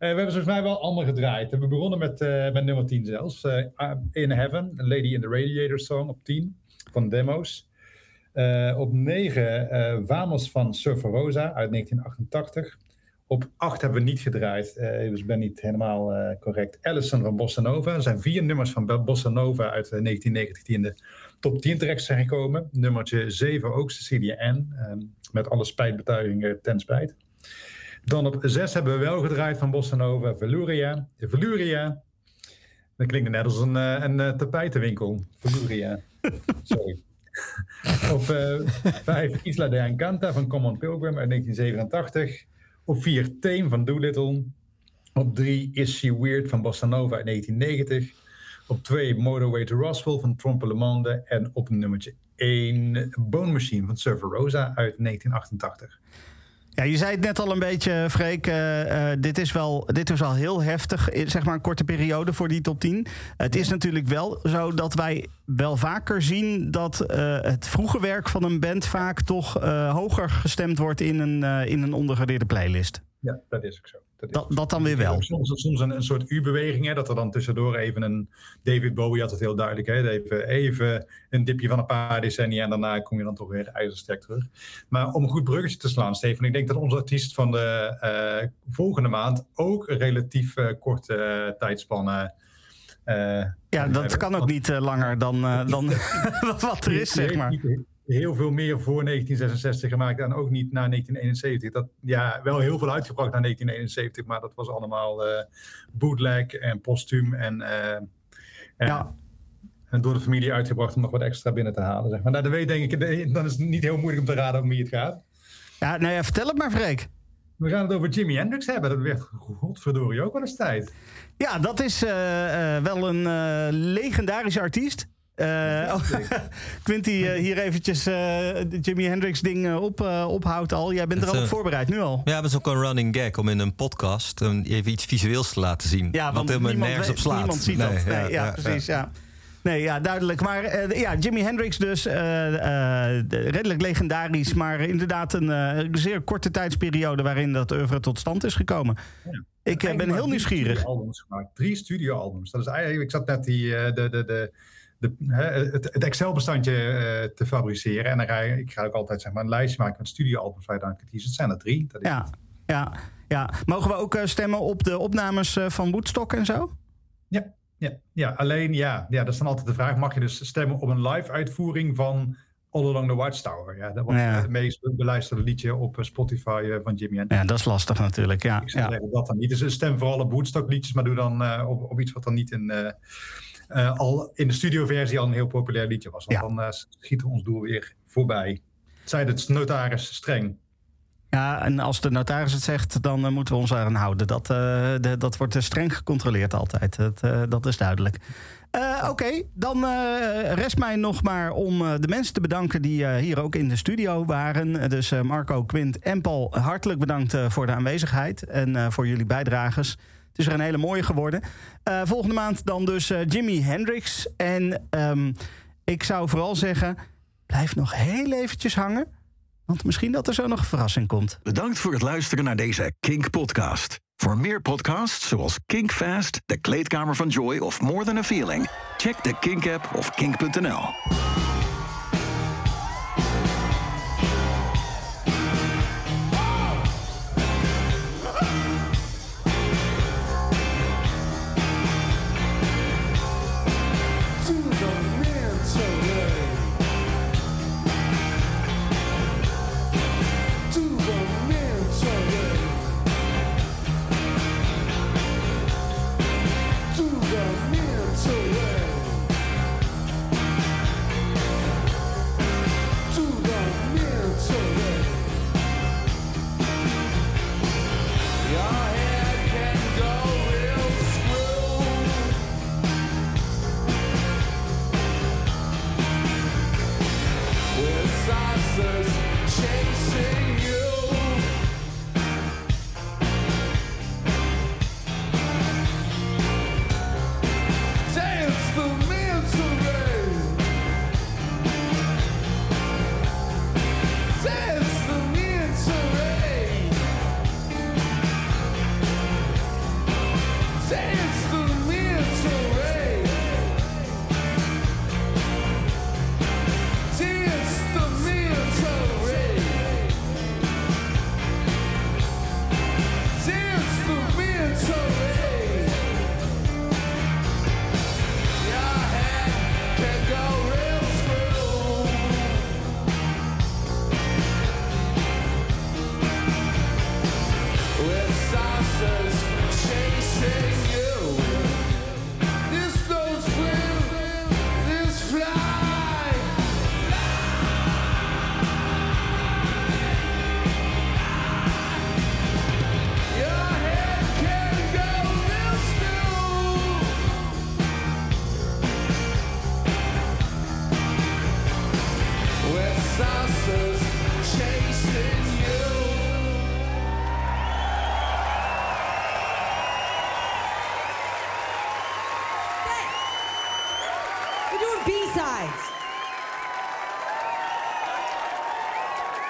Eh, we hebben volgens mij wel allemaal gedraaid. We begonnen met, met nummer 10 zelfs. In Heaven, Lady in the Radiator Song op 10 van Demos. Op 9 eh Vamos van Surfer Rosa uit 1988. Op 8 hebben we niet gedraaid, eh, dus ik ben niet helemaal eh, correct. Allison van Bossa Nova. Er zijn vier nummers van Bo- Bossa Nova uit eh, 1990 die in de top 10 terecht zijn gekomen. Nummertje 7 ook Cecilia N. eh, met alle spijtbetuigingen ten spijt. Dan op 6 hebben we wel gedraaid van Bossa Nova Veluria. Veluria. Dat klinkt net als een, eh, een eh, tapijtenwinkel. Veluria. Sorry. Op 5 Isla de Encanta van Common Pilgrim uit 1987. Op 4 Tame van Doolittle. Op 3 Is She Weird van Bossa Nova uit 1990. Op 2 Motorway to Roswell van Trompe Le Monde. En op nummertje 1 Bone Machine van Surfer Rosa uit 1988. Ja, je zei het net al een beetje, Freek. eh, eh, dit, is wel, dit is wel heel heftig. eh, Zeg maar een korte periode voor die top 10. Het is natuurlijk wel zo dat wij wel vaker zien dat het vroege werk van een band vaak toch hoger gestemd wordt in een, in een ondergewaardeerde playlist. Ja, dat is ook zo. Dat, Dat, dat dan weer wel. Soms, soms een, een soort U-beweging, hè, dat er dan tussendoor even een... David Bowie had het heel duidelijk, hè, even, even een dipje van een paar decennia... en daarna kom je dan toch weer ijzersterk terug. Maar om een goed bruggetje te slaan, Steven... ik denk dat onze artiest van de eh, volgende maand... ook een relatief eh, korte eh, tijdspannen... eh, Ja, dat hebben. kan ook niet langer dan, eh, dan wat er is, zeg maar. Heel veel meer voor 1966 gemaakt en ook niet na 1971. Dat, ja, wel heel veel uitgebracht na 1971, maar dat was allemaal eh, bootleg en postuum en, eh, en, Ja. en door de familie uitgebracht om nog wat extra binnen te halen. Zeg maar. Nou, dan weet denk ik, dan is het niet heel moeilijk om te raden om wie het gaat. Ja, nou ja, vertel het maar, Freek. We gaan het over Jimi Hendrix hebben. Dat werd godverdorie ook wel eens tijd. Ja, dat is eh, wel een legendarische artiest. Eh, oh, Quinty eh, hier eventjes eh, de Jimi Hendrix ding eh, op, eh, ophoudt al. Jij bent er Het, al op eh, voorbereid, nu al. Ja, dat is ook een running gag om in een podcast um, even iets visueels te laten zien. Ja, wat want helemaal niemand, nergens weet- op slaat. niemand ziet dat. Nee, ja, precies. Ja. Nee, ja, duidelijk. Maar eh, ja, Jimi Hendrix dus eh, eh, redelijk legendarisch, maar inderdaad een eh, zeer korte tijdsperiode waarin dat oeuvre tot stand is gekomen. Ik eh, ben heel nieuwsgierig. Studioalbums gemaakt. Drie studioalbums. Dat is eigenlijk, ik zat net die, eh, de, de, de, de, het, het Excel-bestandje eh, te fabriceren. En dan ga je, ik ga ook altijd zeg maar, een lijstje maken met studioalbums waar je dan kunt kiezen. Het zijn er drie. Dat is Ja, ja, ja. Mogen we ook eh, stemmen op de opnames eh, van Woodstock en zo? Ja, ja, ja. alleen ja, ja, dat is dan altijd de vraag. Mag je dus stemmen op een live uitvoering van All Along the Watchtower? Ja, dat was Ja. het meest beluisterde liedje op Spotify van Jimmy Hendrix. Ja, dat is lastig natuurlijk. Ja, Ik ja. dat dan niet. Dus stem vooral op Woodstock liedjes, maar doe dan op, op iets wat dan niet in, eh, al in de studioversie al een heel populair liedje was. Want Ja. dan eh, schiet ons doel weer voorbij. Zij het notaris streng. ja, en als de notaris het zegt, dan eh, moeten we ons aan houden. Dat, de, dat wordt streng gecontroleerd altijd. Dat, dat is duidelijk. Oké, dan rest mij nog maar om de mensen te bedanken die hier ook in de studio waren. Dus Marco, Quint en Paul, hartelijk bedankt voor de aanwezigheid en voor jullie bijdrages. Het is weer een hele mooie geworden. Eh, volgende maand dan dus eh, Jimi Hendrix. En ehm, ik zou vooral zeggen, blijf nog heel eventjes hangen. Want misschien dat er zo nog een verrassing komt. Bedankt voor het luisteren naar deze Kink-podcast. Voor meer podcasts zoals Kink Fast, De Kleedkamer van Joy of More Than a Feeling... check de Kink-app of kink.nl.